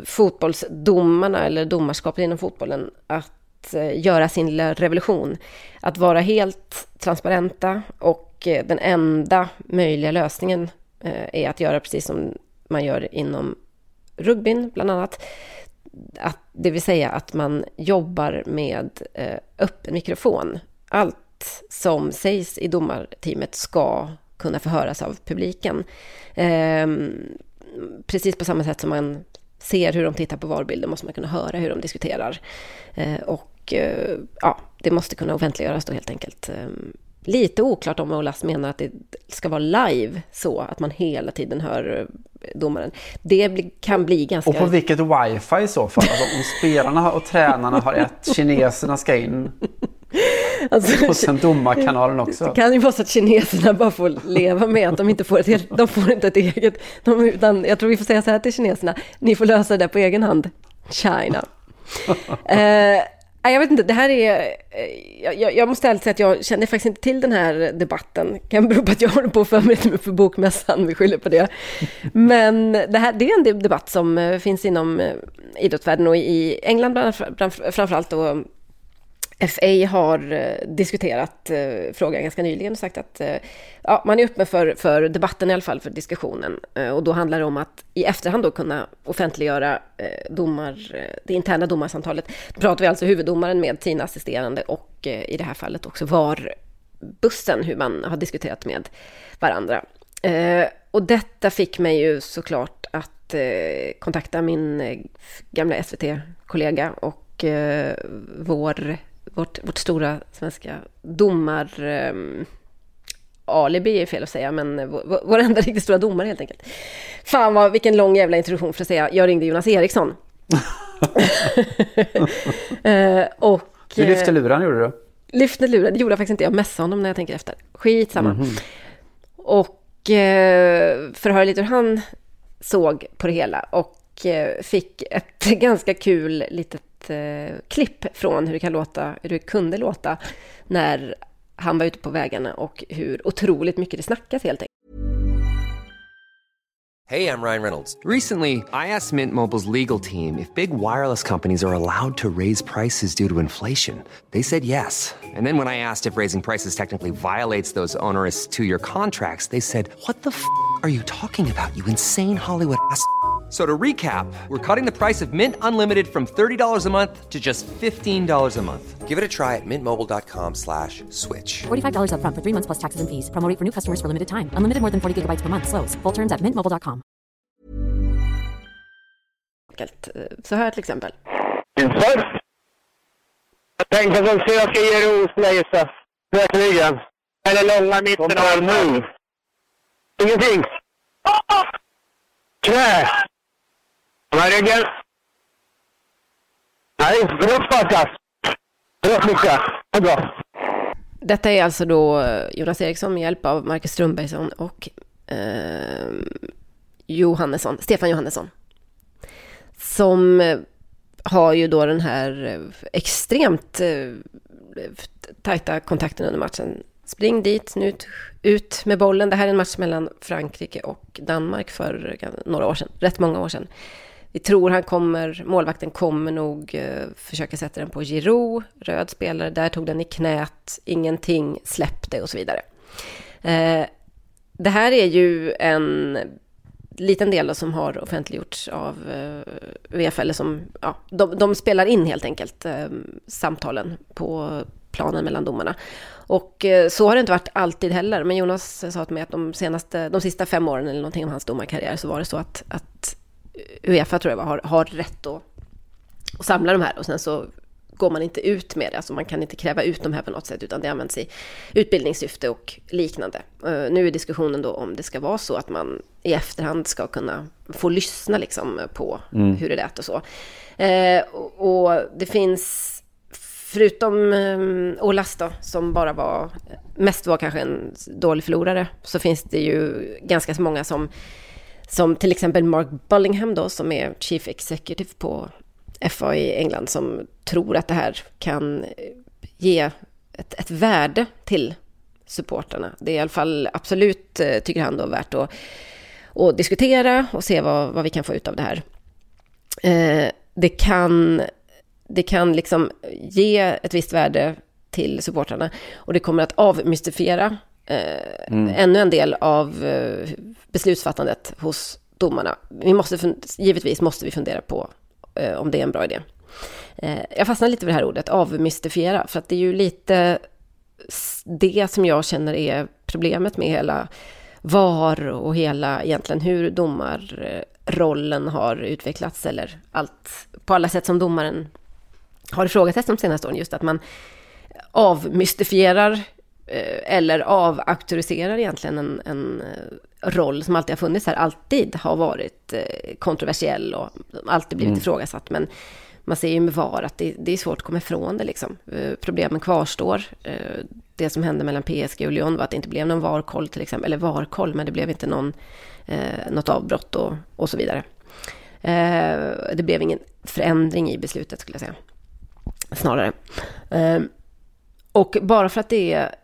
fotbollsdomarna eller domarskapet inom fotbollen att Eh, göra sin lilla revolution. Att vara helt transparenta och eh, den enda möjliga lösningen eh, är att göra precis som man gör inom rugbyn bland annat. Att, det vill säga att man jobbar med öppen mikrofon. Allt som sägs i domarteamet ska kunna förhöras av publiken. Ehm, precis på samma sätt som man ser hur de tittar på VAR-bilder måste man kunna höra hur de diskuterar. Eh, och eh, ja, det måste kunna offentliggöras då helt enkelt. Eh, lite oklart om Olas menar att det ska vara live så att man hela tiden hör domaren. Det kan bli ganska... Och på vilket wifi i så fall? Alltså, om spelarna och tränarna har ett, kineserna ska in. Alltså, och sen domarkanalen också. Det kan ju vara så att kineserna bara får leva med att de inte får ett, de får inte ett eget... De, utan jag tror vi får säga så här till kineserna, ni får lösa det på egen hand. China. eh, jag vet inte, det här är... Jag, jag måste ärligt säga att jag känner faktiskt inte till den här debatten. Kan bero på att jag håller på att förbereda mig för bokmässan, vi skyller på det. Men det här det är en debatt som eh, finns inom eh, idrottsvärlden och i England framförallt då FA har eh, diskuterat eh, frågan ganska nyligen och sagt att eh, ja, man är öppen för, för debatten i alla fall, för diskussionen. och då handlar det om att i efterhand då kunna offentliggöra domar, det interna domarsamtalet. Då pratar vi alltså huvuddomaren med sina assisterande och i det här fallet också var bussen, hur man har diskuterat med varandra. och detta fick mig ju såklart att kontakta min gamla SVT-kollega och vår vårt, vårt stora svenska domar... Um, alibi är fel att säga, men vår, vår enda riktigt stora domare helt enkelt. Fan vad, vilken lång jävla introduktion för att säga, jag ringde Jonas Eriksson. uh, och... Du lyfte luren gjorde du? Lyfte luren, det gjorde jag faktiskt inte. Jag messade honom när jag tänker efter. Skitsamma. Mm -hmm. Och uh, för att höra lite hur han såg på det hela. Och uh, fick ett ganska kul litet eh, klipp från hur det kan låta, hur det kunde låta när han var ute på vägarna och hur otroligt mycket det snackas helt enkelt. Hej, jag Ryan Reynolds. Recently, I asked Mint Mobiles legal team if big wireless companies are allowed to raise prices due to inflation. They said yes. And then when I asked if raising prices technically violates those onerous two-year contracts, they said, what the f*** are you talking about, you insane Hollywood ass?" So to recap, we're cutting the price of Mint Unlimited from $30 a month to just $15 a month. Give it a try at mintmobile.com slash switch. $45 up front for three months plus taxes and fees. Promo for new customers for limited time. Unlimited more than 40 gigabytes per month. Slows. Full terms at mintmobile.com. Eh, så här till exempel. Inför? Jag tänkte att de söker Jerusalem, Verkligen. Eller långa mitten av nu. Ingenting. Knä! Med ryggen. Nej, bra sparkat. Bra Micke. Det är bra. Detta är alltså då eh, Jonas Eriksson med hjälp av Marcus Strömbergsson och eh, Johannesson, Stefan Johannesson. Som eh, har ju då den här eh, extremt eh, tajta kontakten under matchen Spring dit, nu ut, ut med bollen. Det här är en match mellan Frankrike och Danmark för några år sedan, rätt många år sedan. Vi tror han kommer, målvakten kommer nog eh, försöka sätta den på Giroud, röd spelare, där tog den i knät, ingenting, släppte och så vidare. Eh, det här är ju en liten del som har offentliggjorts av eh, VF, eller som, ja, de, de spelar in helt enkelt samtalen på planen mellan domarna. Och så har det inte varit alltid heller. Men Jonas sa till mig att de, senaste, de sista fem åren eller någonting om hans domarkarriär så var det så att, att Uefa tror jag var, har, har rätt att, att samla de här och sen så går man inte ut med det. Alltså man kan inte kräva ut de här på något sätt utan det används i utbildningssyfte och liknande. Uh, nu är diskussionen då om det ska vara så att man i efterhand ska kunna få lyssna liksom på mm. hur det lät och så. Uh, och, och det finns förutom um, Olas då, som bara var, mest var kanske en dålig förlorare, så finns det ju ganska många som, som till exempel Mark Bullingham då, som är Chief Executive på FA i England, som tror att det här kan eh, ge ett, ett värde till supporterna. Det är i alla fall absolut, eh, tycker han då, värt att, att diskutera och se vad, vad vi kan få ut av det här. eh, det kan, det kan liksom ge ett visst värde till supportrarna och det kommer att avmystifiera eh, mm. ännu en del av eh, beslutsfattandet hos domarna. Vi måste, givetvis måste vi fundera på eh, om det är en bra idé. Jag fastnar lite vid det här ordet, avmystifiera, för att det är ju lite det som jag känner är problemet med hela VAR och hela egentligen hur domarrollen har utvecklats eller allt på alla sätt som domaren har ifrågasatt de senaste åren. Just att man avmystifierar eller avauktoriserar egentligen en, en eh, roll som alltid har funnits här, alltid har varit kontroversiell och alltid blivit mm. ifrågasatt. Men man ser ju med VAR att det, det, är svårt att komma ifrån det. Liksom. Eh, problemen kvarstår. Eh, det som hände mellan PSG och Lyon var att det inte blev någon VAR-koll till exempel, eller VAR-koll, men det blev inte någon, eh, något avbrott och, och så vidare. Det blev ingen förändring i beslutet skulle jag säga. Snarare. Och bara för att det är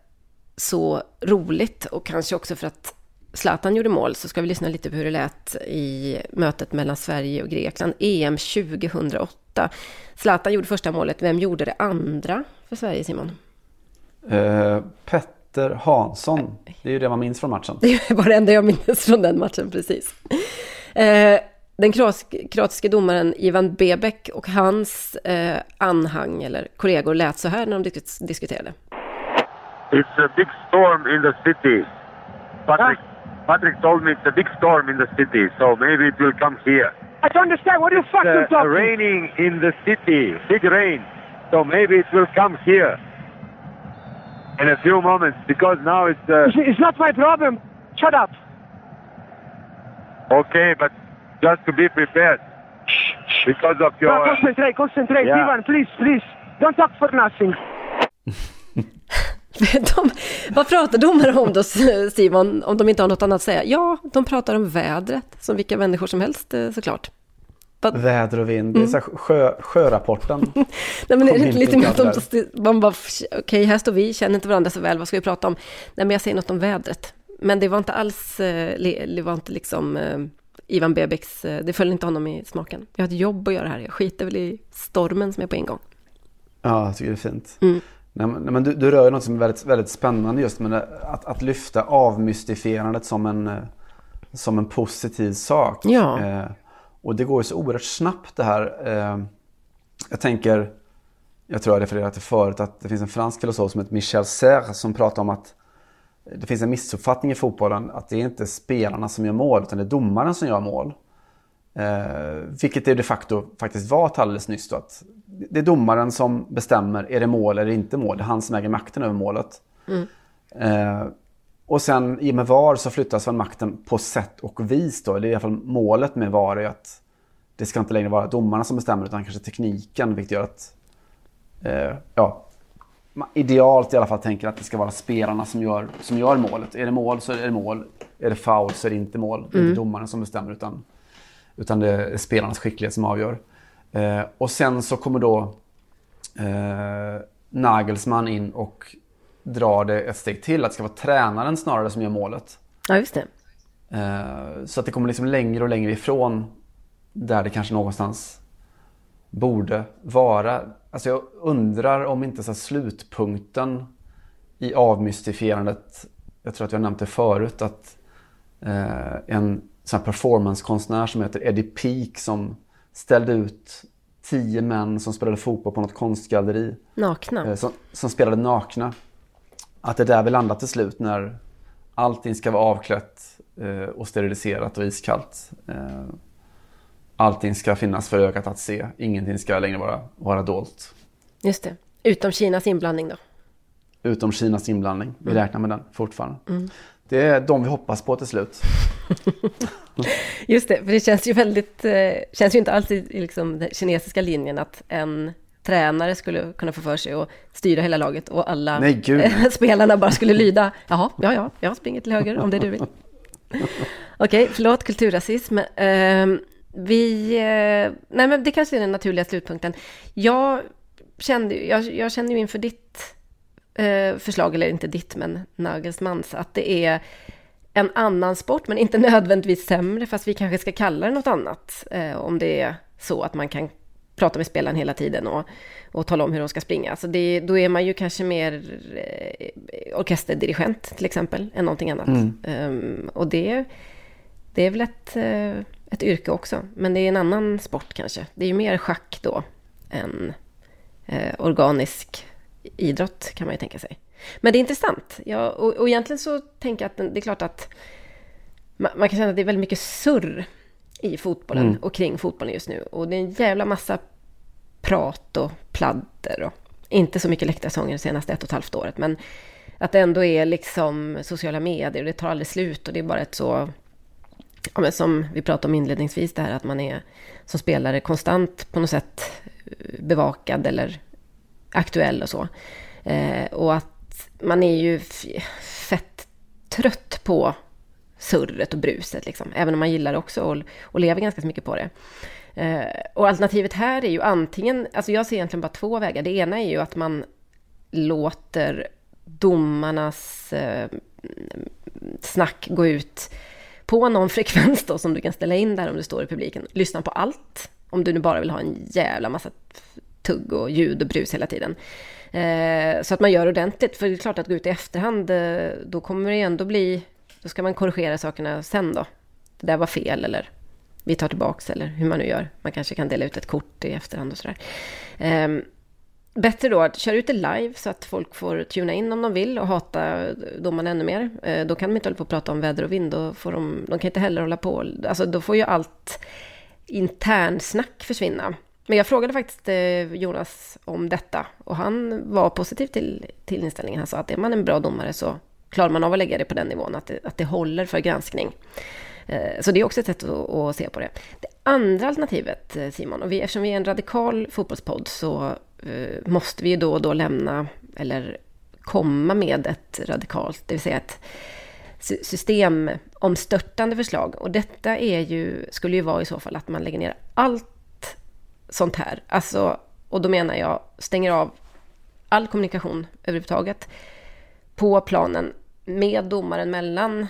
så roligt och kanske också för att Zlatan gjorde mål så ska vi lyssna lite på hur det lät i mötet mellan Sverige och Grekland, EM 2008. Zlatan gjorde första målet, vem gjorde det andra för Sverige, Simon? Uh, Petter Hansson, det är ju det man minns från matchen. Det var det enda jag minns från den matchen, precis. Uh, den kroatiske domaren Ivan Bebek och hans uh, anhang, eller kollegor, lät så här när de diskuterade. It's a big storm in the city. Patrick, Patrick told me it's a big storm in the city, so maybe it will come here. I don't understand. What are you fucking uh, talking? raining in the city, big rain, so maybe it will come here in a few moments because now it's. Uh, it's not my problem. Shut up. Okay, but just to be prepared because of your. No, concentrate, concentrate, yeah. Ivan. Please, please, don't talk for nothing. De, vad pratar domare om då, Simon, om de inte har något annat att säga? Ja, de pratar om vädret, som vilka människor som helst eh, såklart. But... Väder och vind, mm. det är så sjö, sjörapporten. Nej men är det lite mer att de, man bara, okej okay, här står vi, känner inte varandra så väl, vad ska vi prata om? Nej men jag säger något om vädret. Men det var inte alls, eh, det var inte liksom eh, Ivan Bebeks, det föll inte honom i smaken. Jag har ett jobb att göra här, jag skiter väl i stormen som är på ingång. Ja, jag tycker det är fint. Mm. Nej, men du, du rör något som är väldigt, väldigt spännande just med att, att lyfta avmystifierandet som en, eh, som en positiv sak. Ja. Eh, och det går ju så oerhört snabbt det här. Eh, jag tänker, jag tror jag refererade till förut, att det finns en fransk filosof som heter Michel Serre som pratar om att det finns en missuppfattning i fotbollen att det är inte spelarna som gör mål utan det är domaren som gör mål. Eh, vilket det de facto faktiskt var alldeles nyss. Då, att det är domaren som bestämmer, är det mål eller inte mål? Det är han som äger makten över målet. Mm. Eh, och sen i och med VAR så flyttas väl makten på sätt och vis. Då. Det är i alla fall målet med VAR är att det ska inte längre vara domarna som bestämmer utan kanske tekniken. Vilket gör att, eh, ja, idealt i alla fall tänker att det ska vara spelarna som gör, som gör målet. Är det mål så är det mål. Är det foul så är det inte mål. Det är mm. inte domaren som bestämmer utan utan det är spelarnas skicklighet som avgör. Eh, och sen så kommer då eh, Nagelsmann in och drar det ett steg till. Att det ska vara tränaren snarare som gör målet. Ja, just det. Eh, så att det kommer liksom längre och längre ifrån där det kanske någonstans borde vara. Alltså jag undrar om inte så slutpunkten i avmystifierandet, jag tror att jag nämnt det förut, att eh, en performancekonstnär som heter Eddie Peak som ställde ut tio män som spelade fotboll på något konstgalleri. Nakna? Eh, som, som spelade nakna. Att det är där vi landar till slut när allting ska vara avklätt eh, och steriliserat och iskallt. Eh, allting ska finnas för ögat att se. Ingenting ska längre vara, vara dolt. Just det. Utom Kinas inblandning då? Utom Kinas inblandning. Vi mm. räknar med den fortfarande. Mm. Det är de vi hoppas på till slut. Just det, för det känns ju väldigt, eh, känns ju inte alls i liksom den kinesiska linjen att en tränare skulle kunna få för sig att styra hela laget och alla Nej, spelarna bara skulle lyda. Jaha, ja, ja, jag springer till höger om det du vill. Okej, okay, förlåt kulturrasism. Uh, vi, uh, nej men det kanske är den naturliga slutpunkten. Jag kände, jag, jag kände ju inför ditt förslag, eller inte ditt, men Nagelsmans, att det är en annan sport, men inte nödvändigtvis sämre, fast vi kanske ska kalla det något annat, eh, om det är så att man kan prata med spelaren hela tiden och, och tala om hur de ska springa. Så det, då är man ju kanske mer eh, orkesterdirigent till exempel, än någonting annat. Um, och det, det är väl ett, eh, ett yrke också, men det är en annan sport kanske. Det är ju mer schack då än eh, organisk idrott kan man ju tänka sig. Men det är intressant. Ja, och, och egentligen så tänker jag att det är klart att man, man kan känna att det är väldigt mycket surr i fotbollen och kring fotbollen just nu. Och det är en jävla massa prat och pladder och inte så mycket läktarsånger det senaste ett och ett halvt året. Men att det ändå är liksom sociala medier och det tar aldrig slut och det är bara ett så... Ja, men som vi pratade om inledningsvis, det här att man är som spelare konstant på något sätt bevakad eller aktuell och så. Eh, och att man är ju fett trött på surret och bruset, liksom. även om man gillar det också och, och lever ganska så mycket på det. Eh, och alternativet här är ju antingen, alltså jag ser egentligen bara två vägar. Det ena är ju att man låter domarnas eh, snack gå ut på någon frekvens då som du kan ställa in där om du står i publiken. Lyssna på allt, om du nu bara vill ha en jävla massa tugg och ljud och brus hela tiden. Eh, så att man gör ordentligt, för det är klart att gå ut i efterhand, eh, då kommer det ändå bli, då ska man korrigera sakerna sen då. Det där var fel eller vi tar tillbaks eller hur man nu gör. Man kanske kan dela ut ett kort i efterhand och sådär. Eh, bättre då att köra ut det live så att folk får tuna in om de vill och hata domarna ännu mer. Eh, då kan de inte hålla på och prata om väder och vind. Då får de, de kan inte heller hålla på. Alltså då får ju allt internsnack försvinna. Men jag frågade faktiskt eh, Jonas om detta och han var positiv till, till inställningen. Han sa att är man en bra domare så klarar man av att lägga det på den nivån, att det, att det håller för granskning. Eh, så det är också ett sätt att, att se på det. Det andra alternativet, eh, Simon, och vi, eftersom vi är en radikal fotbollspodd så måste vi ju då och då lämna, eller komma med ett radikalt, det vill säga ett systemomstörtande förslag. Och detta är ju, skulle ju vara i så fall att man lägger ner allt sånt här. Alltså, och då menar jag stänger av all kommunikation överhuvudtaget på planen med domaren mellan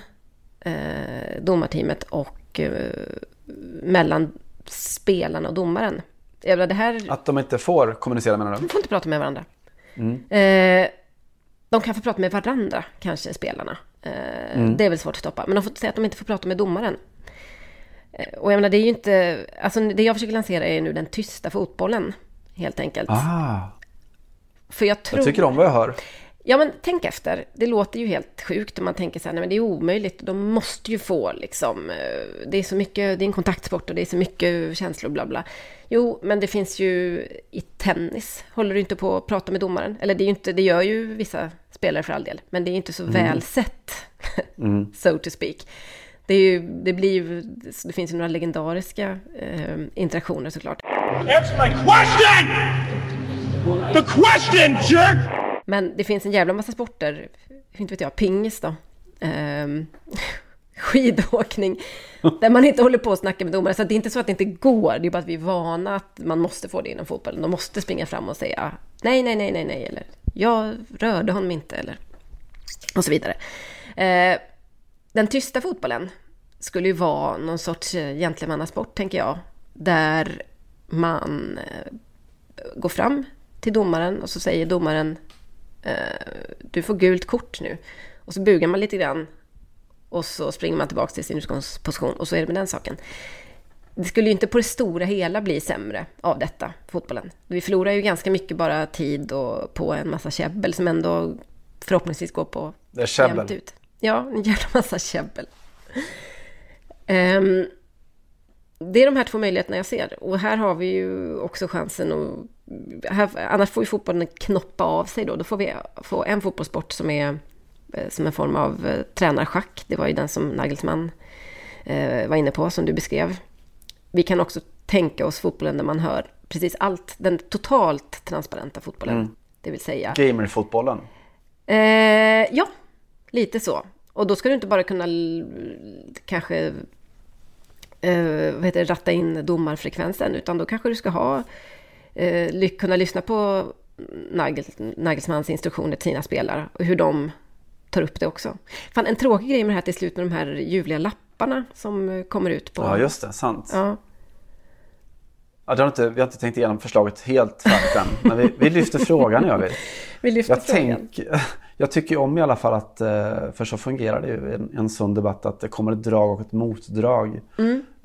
eh, domarteamet och eh, mellan spelarna och domaren. Menar, det här... Att de inte får kommunicera med varandra. De får inte prata med varandra. Eh, de kan få prata med varandra, kanske spelarna. Eh, Det är väl svårt att stoppa. Men de får säga att de inte får prata med domaren. Eh, och jag menar, det är ju inte... Alltså det jag försöker lansera är nu den tysta fotbollen, helt enkelt. Ah, För jag tror... jag tycker om vad jag hör. Ja, men tänk efter. Det låter ju helt sjukt om man tänker så här, nej men det är omöjligt. De måste ju få liksom, eh, det är så mycket, det är en kontaktsport och det är så mycket känslor, bla bla. Jo, men det finns ju i tennis, håller du inte på att prata med domaren? Eller det är ju inte, det gör ju vissa spelare för all del, men det är inte så väl sett, so to speak. Det, ju, det blir det finns ju några legendariska eh, interaktioner såklart. Answer my question! The question, jerk! Men det finns en jävla massa sporter, inte vet jag, pingis då. Ehm, skidåkning, där man inte håller på och snackar med domare. Så det är inte så att det inte går, det är bara att vi är vana att man måste få det inom fotbollen. De måste springa fram och säga nej, nej, nej, nej, nej, eller jag rörde honom inte, eller och så vidare. Eh, den tysta fotbollen skulle ju vara någon sorts eh, gentlemannasport, tänker jag, där man eh, går fram till domaren och så säger domaren eh, du får gult kort nu. Och så bugar man lite grann och så springer man tillbaka till sin utgångsposition och så är det med den saken. Det skulle ju inte på det stora hela bli sämre av detta, fotbollen. Vi förlorar ju ganska mycket bara tid och på en massa käbbel som ändå förhoppningsvis går på jämnt ut. Ja, en jävla massa käbbel. Ehm, det är de här två möjligheterna jag ser. Och här har vi ju också chansen att... Här, annars får ju fotbollen knoppa av sig då. Då får vi få en fotbollssport som är eh, som en form av eh, tränarschack. Det var ju den som Nagelsmann eh, var inne på, som du beskrev. Vi kan också tänka oss fotbollen där man hör precis allt. Den totalt transparenta fotbollen. Det vill säga Gamerfotbollen. Eh, ja, lite så. Och då ska du inte bara kunna kanske eh, vad heter det, ratta in domarfrekvensen, utan då kanske du ska ha, eh, kunna lyssna på Nagel, Nagelsmans instruktioner till sina spelare och hur de tar upp det också. Fan, en tråkig grej med det här till slut med de här ljuvliga lapparna som eh, kommer ut på... Ja, just det. Sant. Ja. Ja, det har inte, vi har inte tänkt igenom förslaget helt färdigt än. Men vi, vi lyfter frågan gör vi. Vi lyfter Jag, frågan. tänk, jag tycker om i alla fall att, eh, för så fungerar det ju i en, en sån debatt, att det kommer ett drag och ett motdrag.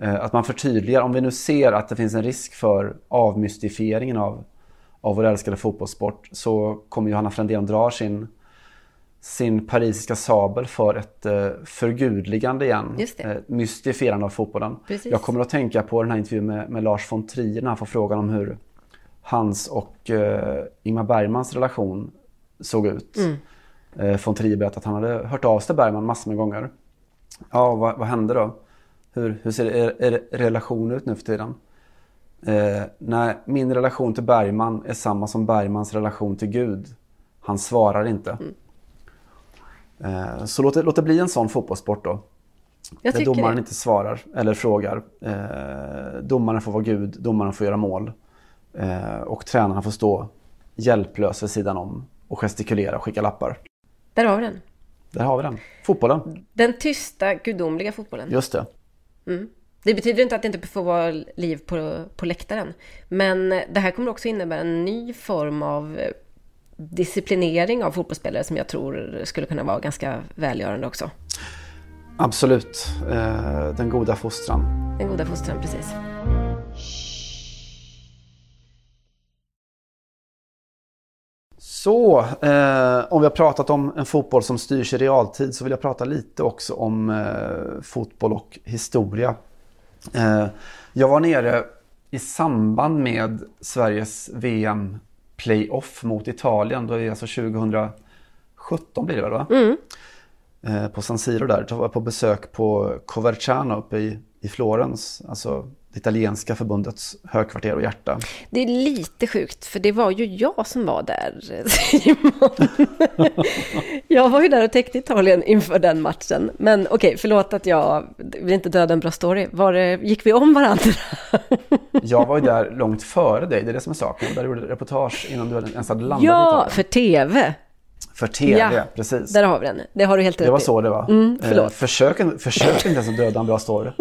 Eh, Att man förtydligar, om vi nu ser att det finns en risk för avmystifieringen av, av vår älskade fotbollssport så kommer Johanna Frändén dra sin, sin parisiska sabel för ett eh, förgudligande igen. Just det. Eh, mystifierande av fotbollen. Precis. Jag kommer att tänka på den här intervjun med, med Lars von Trier när han får frågan om hur hans och eh, Ingmar Bergmans relation såg ut. Mm. Eh, von Trier berättade att han hade hört av sig till Bergman massor med gånger. Ja, vad, vad hände då? Hur, hur ser er, er relation ut nu för tiden? Eh, nej, min relation till Bergman är samma som Bergmans relation till Gud. Han svarar inte. Mm. Eh, så låt det, låt det bli en sån fotbollssport då. Jag Där domaren det. inte svarar eller frågar. Eh, domaren får vara Gud, domaren får göra mål. Eh, och tränarna får stå hjälplös vid sidan om och gestikulera och skicka lappar. Där har vi den. Där har vi den. Fotbollen, Den tysta, gudomliga fotbollen. just det. Det betyder inte att det inte får vara liv på, på läktaren. Men det här kommer också innebära en ny form av disciplinering av fotbollsspelare som jag tror skulle kunna vara ganska välgörande också. Absolut. Eh, den goda fostran. Den goda fostran, precis. Så, eh, om vi har pratat om en fotboll som styrs i realtid så vill jag prata lite också om eh, fotboll och historia. Eh, jag var nere i samband med Sveriges VM-playoff mot Italien. Då är det alltså 2017 blir det väl va? Eh, på San Siro där. Då var jag på besök på Coverciano uppe i, i Florens. Alltså italienska förbundets högkvarter och hjärta. Det är lite sjukt, för det var ju jag som var där, Simon. jag var ju där och täckte Italien inför den matchen. Men okej, förlåt att jag vill inte döda en bra story. Var det, gick vi om varandra? Jag var ju där långt före dig, det är det som är saken. Där gjorde reportage innan du ens hade landat ja, för TV. För TV, Ja, precis. Där har vi den. Det har du helt rätt Det var så det var. Mm, förlåt. Eh, försök, försök inte ens att döda en bra story.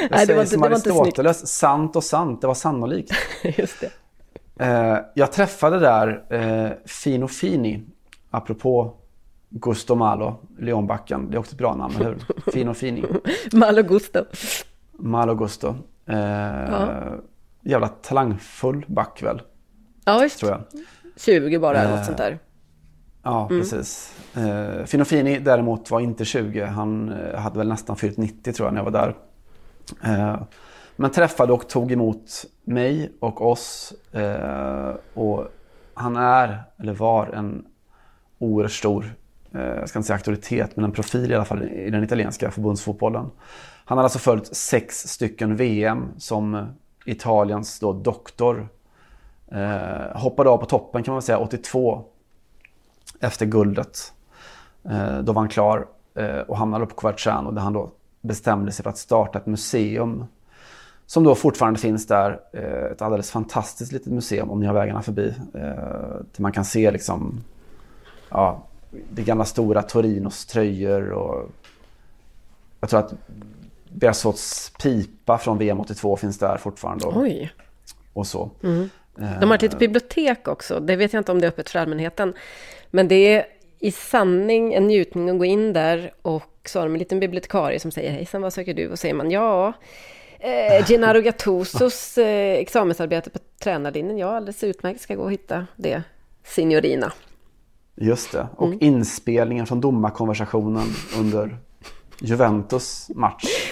Jag Nej, det var inte- som det var inte Aristoteles, sant och sant, det var sannolikt. Just det. Eh, jag träffade där eh, Fino Fini, apropå Gusto Malo, Leonbacken. Det är också ett bra namn, eller hur? Fino Fini. Malo Gusto. Malo Gusto. Eh, Jävla talangfull back väl, Ja, visst. tror jag. 20 bara, eller Eh, något sånt där. Ja, Mm. precis. Eh, Finofini däremot var inte 20. Han eh, hade väl nästan fyllt 90 tror jag när jag var där. Eh, men träffade och tog emot mig och oss. Eh, och han är, eller var, en oerhört stor, eh, jag ska inte säga auktoritet, men en profil i alla fall i den italienska förbundsfotbollen. Han har alltså följt sex stycken VM som Italiens då doktor. Eh, hoppade av på toppen kan man väl säga 82 efter guldet. Eh, då var han klar eh, och hamnade på Querciano. där han då bestämde sig för att starta ett museum som då fortfarande finns där. Eh, ett alldeles fantastiskt litet museum om ni har vägarna förbi. Eh, där man kan se liksom ja, det gamla stora Torinos tröjor och jag tror att Bersots pipa från VM 82 finns där fortfarande. Och, Oj. och så. De har ett litet bibliotek också. Det vet jag inte om det är öppet för allmänheten. Men det är i sanning en njutning att gå in där och så har de en liten bibliotekarie som säger hejsan, vad söker du? Och säger man ja, eh, Gennaro Gattusos eh, examensarbete på tränarlinjen. Ja, alldeles utmärkt, ska gå och hitta det, signorina. Just det. Och inspelningen från domarkonversationen under Juventus match.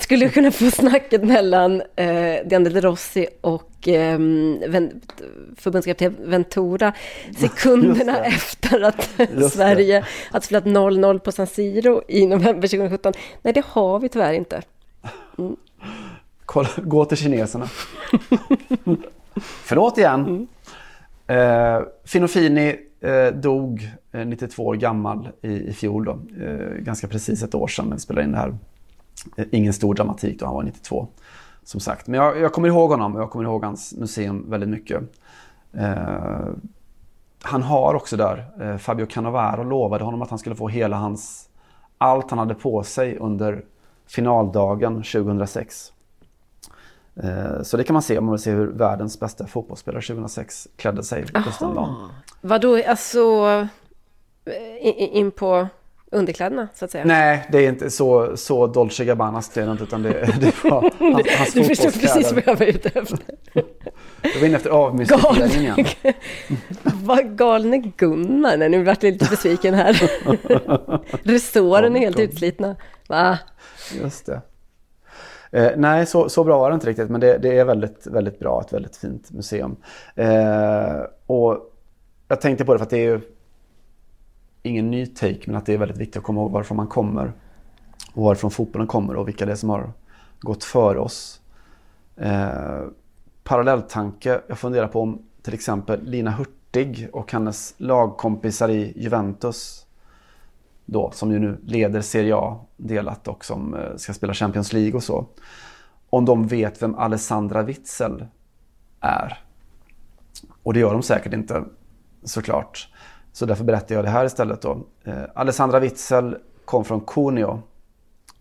Skulle kunna få snacket mellan eh, De Rossi och eh, förbundskapten Ventura sekunderna efter att. Sverige hade spelat 0-0 på San Siro i november 2017. Nej, det har vi tyvärr inte. Kolla, gå till kineserna. Förlåt igen. Eh, Finofini eh, dog eh, 92 år gammal i, i fjol. Då. Eh, ganska precis ett år sedan när vi spelade in det här. Eh, ingen stor dramatik då, han var 92. Som sagt. Men jag, jag kommer ihåg honom och jag kommer ihåg hans museum väldigt mycket. Eh, han har också där, eh, Fabio Cannavaro lovade honom att han skulle få hela hans, allt han hade på sig under finaldagen 2006. Eh, Så det kan man se om man vill se hur världens bästa fotbollsspelare 2006 klädde sig just den dagen. Vadå, alltså eh, in, in på underkläderna så att säga? Nej, det är inte så, så Dolce Gabbana inte, utan det, det var hans, hans du förstår precis vad jag var ute efter. Jag var inne efter avmystifieringen igen. Vad galne Gunnar, nej nu vart jag lite besviken här. Resåren är helt utslitna. Va? Just det. Eh, nej, så, så bra var det inte riktigt, men det, det är väldigt, väldigt bra. Ett väldigt fint museum. Eh, och jag tänkte på det för att det är ju ingen ny take, men att det är väldigt viktigt att komma ihåg varifrån man kommer. Och varifrån fotbollen kommer och vilka det är som har gått före oss. Eh, parallelltanke, jag funderar på om till exempel Lina Hurtig och hennes lagkompisar i Juventus då, som ju nu leder Serie A delat och som eh, ska spela Champions League och så. Om de vet vem Alessandra Witzel är. Och det gör de säkert inte, såklart. Så därför berättar jag det här istället då. Eh, Alessandra Witzel kom från Cuneo,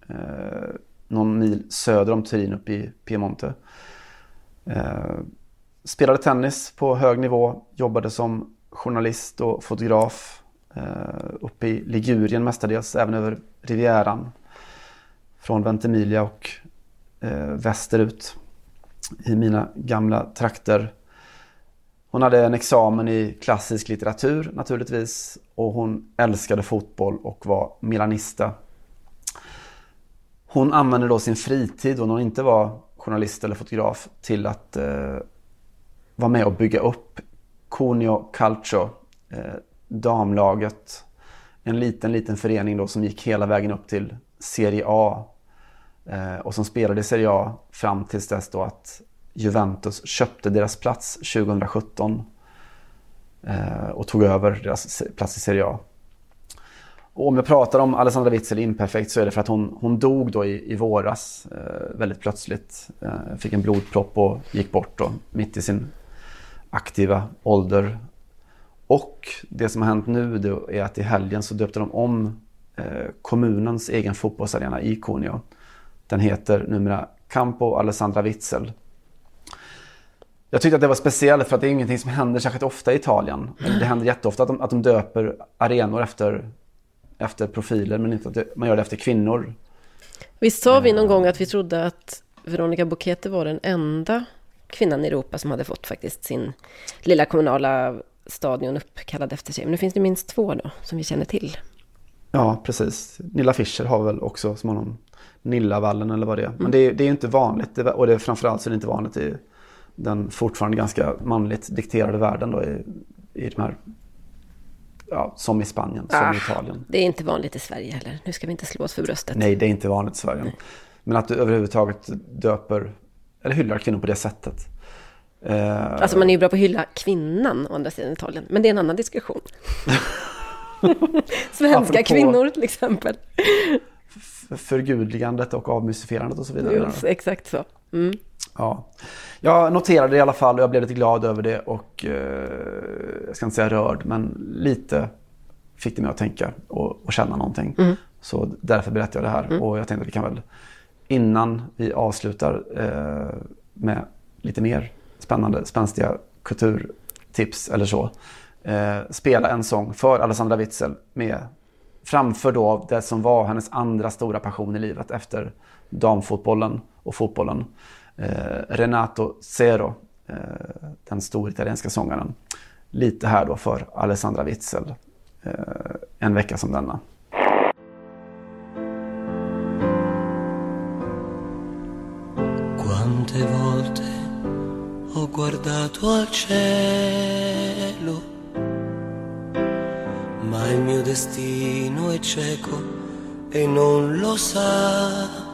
eh, någon mil söder om Turin uppe i Piemonte. Eh, spelade tennis på hög nivå, jobbade som journalist och fotograf eh, uppe i Ligurien mestadels, även över Rivieran. Från Ventimiglia och eh, västerut i mina gamla trakter. Hon hade en examen i klassisk litteratur naturligtvis och hon älskade fotboll och var milanista. Hon använde då sin fritid, då när hon inte var journalist eller fotograf, till att eh, vara med och bygga upp Cuneo Calcio, eh, damlaget. En liten, liten förening då som gick hela vägen upp till Serie A eh, och som spelade i Serie A fram tills dess då att Juventus köpte deras plats 2017 eh, och tog över deras plats i Serie A. Och om jag pratar om Alessandra Witzel imperfekt så är det för att hon, hon dog då i, i våras eh, väldigt plötsligt. Eh, fick en blodpropp och gick bort då, mitt i sin aktiva ålder. Och det som har hänt nu då är att i helgen så döpte de om eh, kommunens egen fotbollsarena i Cuneo. Den heter numera Campo Alessandra Witzel. Jag tyckte att det var speciellt för att det är ingenting som händer särskilt ofta i Italien. Det händer jätteofta att de, att de döper arenor efter, efter profiler men inte att det, man gör det efter kvinnor. Visst sa vi någon gång att vi trodde att Veronica Bocchetti var den enda kvinnan i Europa som hade fått faktiskt sin lilla kommunala stadion uppkallad efter sig. Men nu finns det minst två då, som vi känner till. Ja, precis. Nilla Fischer har väl också som honom Nillavallen eller vad det är. Men det, är- det är inte vanligt. Och det är framförallt så är det inte vanligt i den fortfarande ganska manligt dikterade världen då i, i de här, ja, som i Spanien, som Ah. i Italien. Det är inte vanligt i Sverige heller. Nu ska vi inte slå oss för bröstet. Nej, det är inte vanligt i Sverige. Men att du överhuvudtaget döper, eller hyllar kvinnor på det sättet. Eh, Alltså man är ju bra på att hylla kvinnan å andra sidan i Italien. Men det är en annan diskussion. Svenska Apropå- kvinnor till exempel. förgudligandet och avmystifierandet och så vidare. Just, exakt så. Mm. Ja. Jag noterade det i alla fall och jag blev lite glad över det och eh, jag ska inte säga rörd men lite fick det mig att tänka och, och känna någonting. Så därför berättar jag det här och jag tänkte att vi kan väl innan vi avslutar eh, med lite mer spännande, spänstiga kulturtips eller så. Eh, spela en sång för Alessandra Witzel med framför då det som var hennes andra stora passion i livet efter damfotbollen och fotbollen. Eh, Renato Zero, eh, den stora italienska sångaren. Lite här då för Alessandra Witzel. Eh, en vecka som denna. Quante volte ho guardato al cielo, il mio destino è cieco e non lo sa.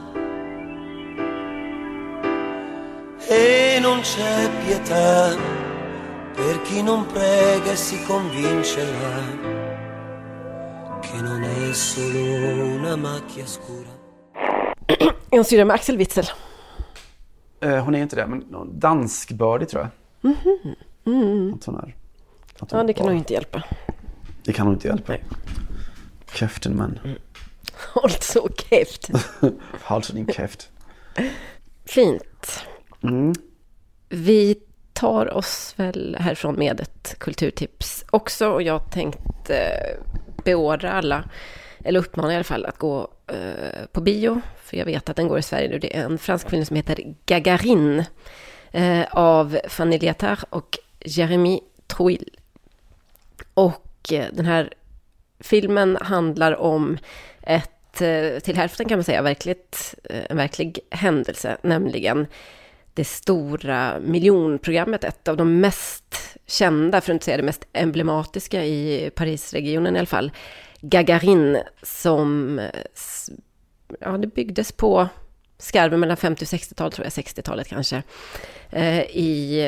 E non c'è pietà per chi non prega e si convincerà che non è solo una macchia scura. Är hon syrra med Axel Witzel? Eh, hon är inte det, men danskbördig tror jag. Att hon är. Att hon Ja, det kan ju inte hjälpa. Det kan hon inte hjälpa. Nej. Käften men. Håll så käft. Halsen din käft. Fint. Mm. Vi tar oss väl härifrån med ett kulturtips också och jag tänkte beordra alla, eller uppmana i alla fall, att gå eh, på bio. För jag vet att den går i Sverige nu. Det är en fransk film som heter Gagarin eh, av Fanny Liattard och Jeremy Trouille. Och eh, Eh, den här filmen handlar om ett, eh, till hälften kan man säga, verkligt, eh, en verklig händelse, nämligen det stora miljonprogrammet, ett av de mest kända, för att inte säga det mest emblematiska i Parisregionen i alla fall, Gagarin, som ja, det byggdes på skarven mellan 50 och 60-talet, tror jag, 60-talet kanske, i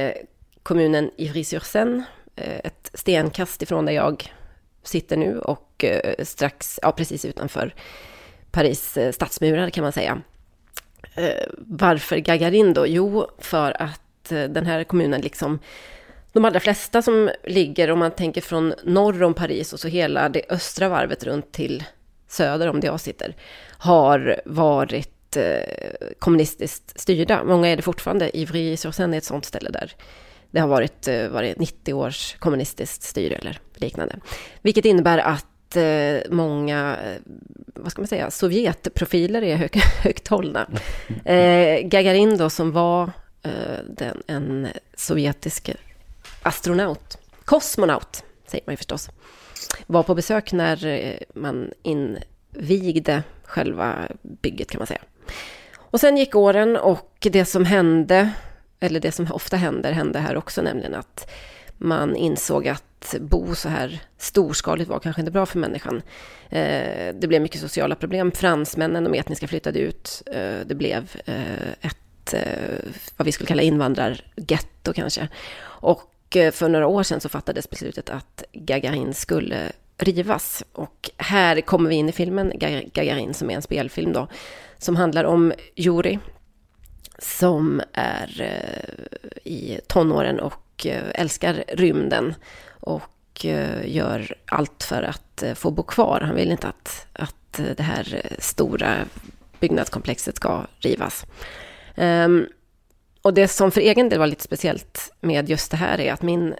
kommunen Ivry-sur-Seine, Eh, ett stenkast ifrån där jag sitter nu och eh, strax, ja precis utanför Paris eh, stadsmurar kan man säga. Varför Gagarin då? Jo, för att den här kommunen liksom de allra flesta som ligger, om man tänker från norr om Paris och så hela det östra varvet runt till söder om där jag sitter, har varit eh, kommunistiskt styrda. Många är det fortfarande. Ivry-sur-Seine är ett sånt ställe där det har varit, eh, varit 90 års kommunistiskt styre eller liknande. Vilket innebär att eh, många, eh, vad ska man säga, Sovjetprofiler är hög, högt hållna. Gagarin då som var den, en sovjetisk astronaut, kosmonaut säger man ju förstås, var på besök när man invigde själva bygget kan man säga. Och sen gick åren och det som hände, eller det som ofta händer, hände här också, nämligen att man insåg att bo så här storskaligt var kanske inte bra för människan. Eh, det blev mycket sociala problem. Fransmännen, de etniska, flyttade ut. Eh, det blev eh, ett, eh, vad vi skulle kalla invandrargetto kanske. Och eh, för några år sedan så fattades beslutet att Gagarin skulle rivas. Och här kommer vi in i filmen Gagarin som är en spelfilm då. Som handlar om Juri. Som är eh, i tonåren och eh, älskar rymden. Och eh, gör allt för att få bo kvar. Han vill inte att, att det här stora byggnadskomplexet ska rivas. Ehm, och det som för egen del var lite speciellt med just det här är att min,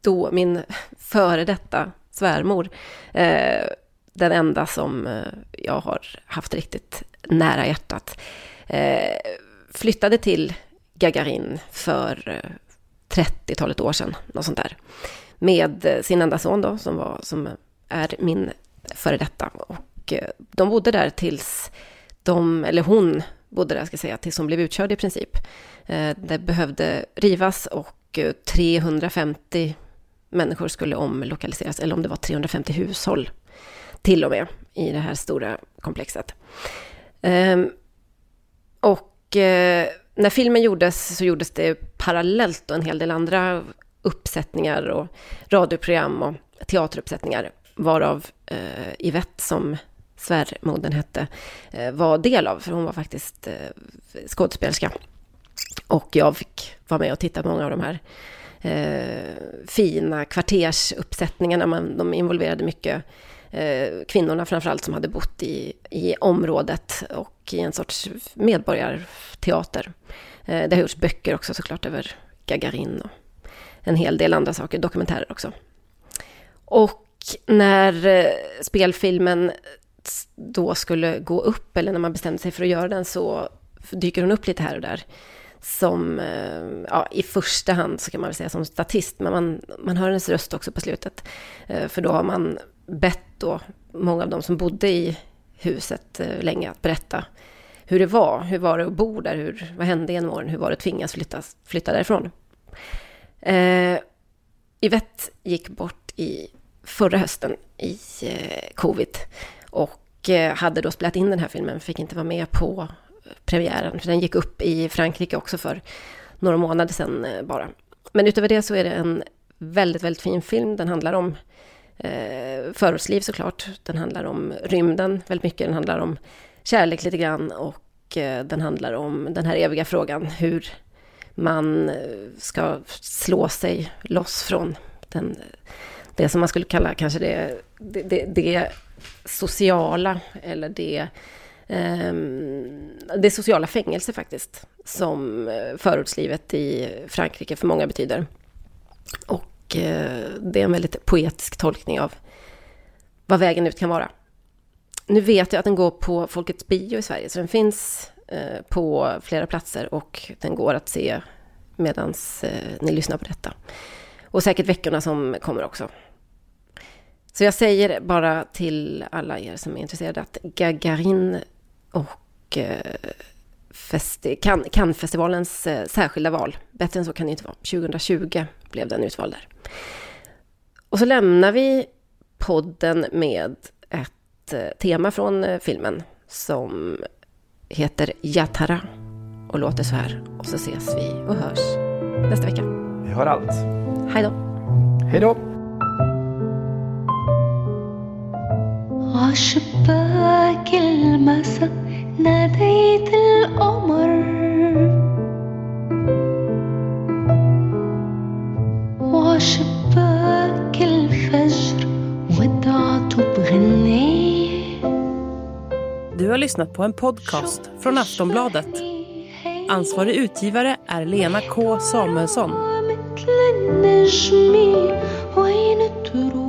då, min före detta svärmor, eh, den enda som jag har haft riktigt nära hjärtat, eh, flyttade till Gagarin för eh, 30-talet år sedan, något sånt där. Med eh, sin enda son då, som, var, som är min före detta. Och eh, de bodde där tills de, eller hon bodde där, ska jag säga, tills hon blev utkörd i princip. Det behövde rivas och 350 människor skulle omlokaliseras, eller om det var 350 hushåll till och med i det här stora komplexet. Ehm, och och eh, när filmen gjordes så gjordes det parallellt och en hel del andra uppsättningar och radioprogram och teateruppsättningar, varav eh, Yvette som svärmodern hette, eh, var del av, för hon var faktiskt eh, skådespelerska. Och jag fick vara med och titta på många av de här eh, fina kvartersuppsättningarna. Man, de involverade mycket eh, kvinnorna framförallt som hade bott i, i området och i en sorts medborgarteater. Eh, det har gjorts böcker också såklart över Gagarin och en hel del andra saker, dokumentärer också. Och när eh, spelfilmen då skulle gå upp, eller när man bestämde sig för att göra den, så dyker hon upp lite här och där som, eh, ja, i första hand så kan man väl säga som statist, men man, man hör hennes röst också på slutet. För då har man bett då många av de som bodde i huset eh, länge att berätta hur det var. Hur var det att bo där? Hur, vad hände genom åren? Hur var det att tvingas flytta, flytta därifrån? Eh, Yvette gick bort i förra hösten i eh, covid och eh, hade då spelat in den här filmen, fick inte vara med på eh, premiären. För den gick upp i Frankrike också för några månader sedan eh, bara. Men utöver det så är det en väldigt, väldigt fin film. Den handlar om eh, förortsliv såklart. Den handlar om rymden väldigt mycket. Den handlar om kärlek lite grann. Och eh, den handlar om den här eviga frågan hur man eh, ska slå sig loss från den, det som man skulle kalla kanske det, det, det, det sociala eller det ehm, det sociala fängelse faktiskt, som eh, förortslivet i Frankrike för många betyder. Och eh, det är en väldigt poetisk tolkning av vad vägen ut kan vara. Nu vet jag att den går på Folkets bio i Sverige, så den finns eh, på flera platser och den går att se medan eh, ni lyssnar på detta. Och säkert veckorna som kommer också. Så jag säger bara till alla er som är intresserade att Gagarin och eh, Cannes-festivalens eh, särskilda val. Bättre än så kan det inte vara. 2020 blev den utvald där. Och så lämnar vi podden med ett eh, tema från eh, filmen som heter Yatara och låter så här. Och så ses vi och hörs nästa vecka. Vi hör allt. Hej då. Hej då. عشباك المسا ناديت القمر وعشباك الفجر ودعته بغنية Du har lyssnat på en podcast från Aftonbladet. Ansvarig utgivare är Lena K Samuelsson. مثل النجم وين تروح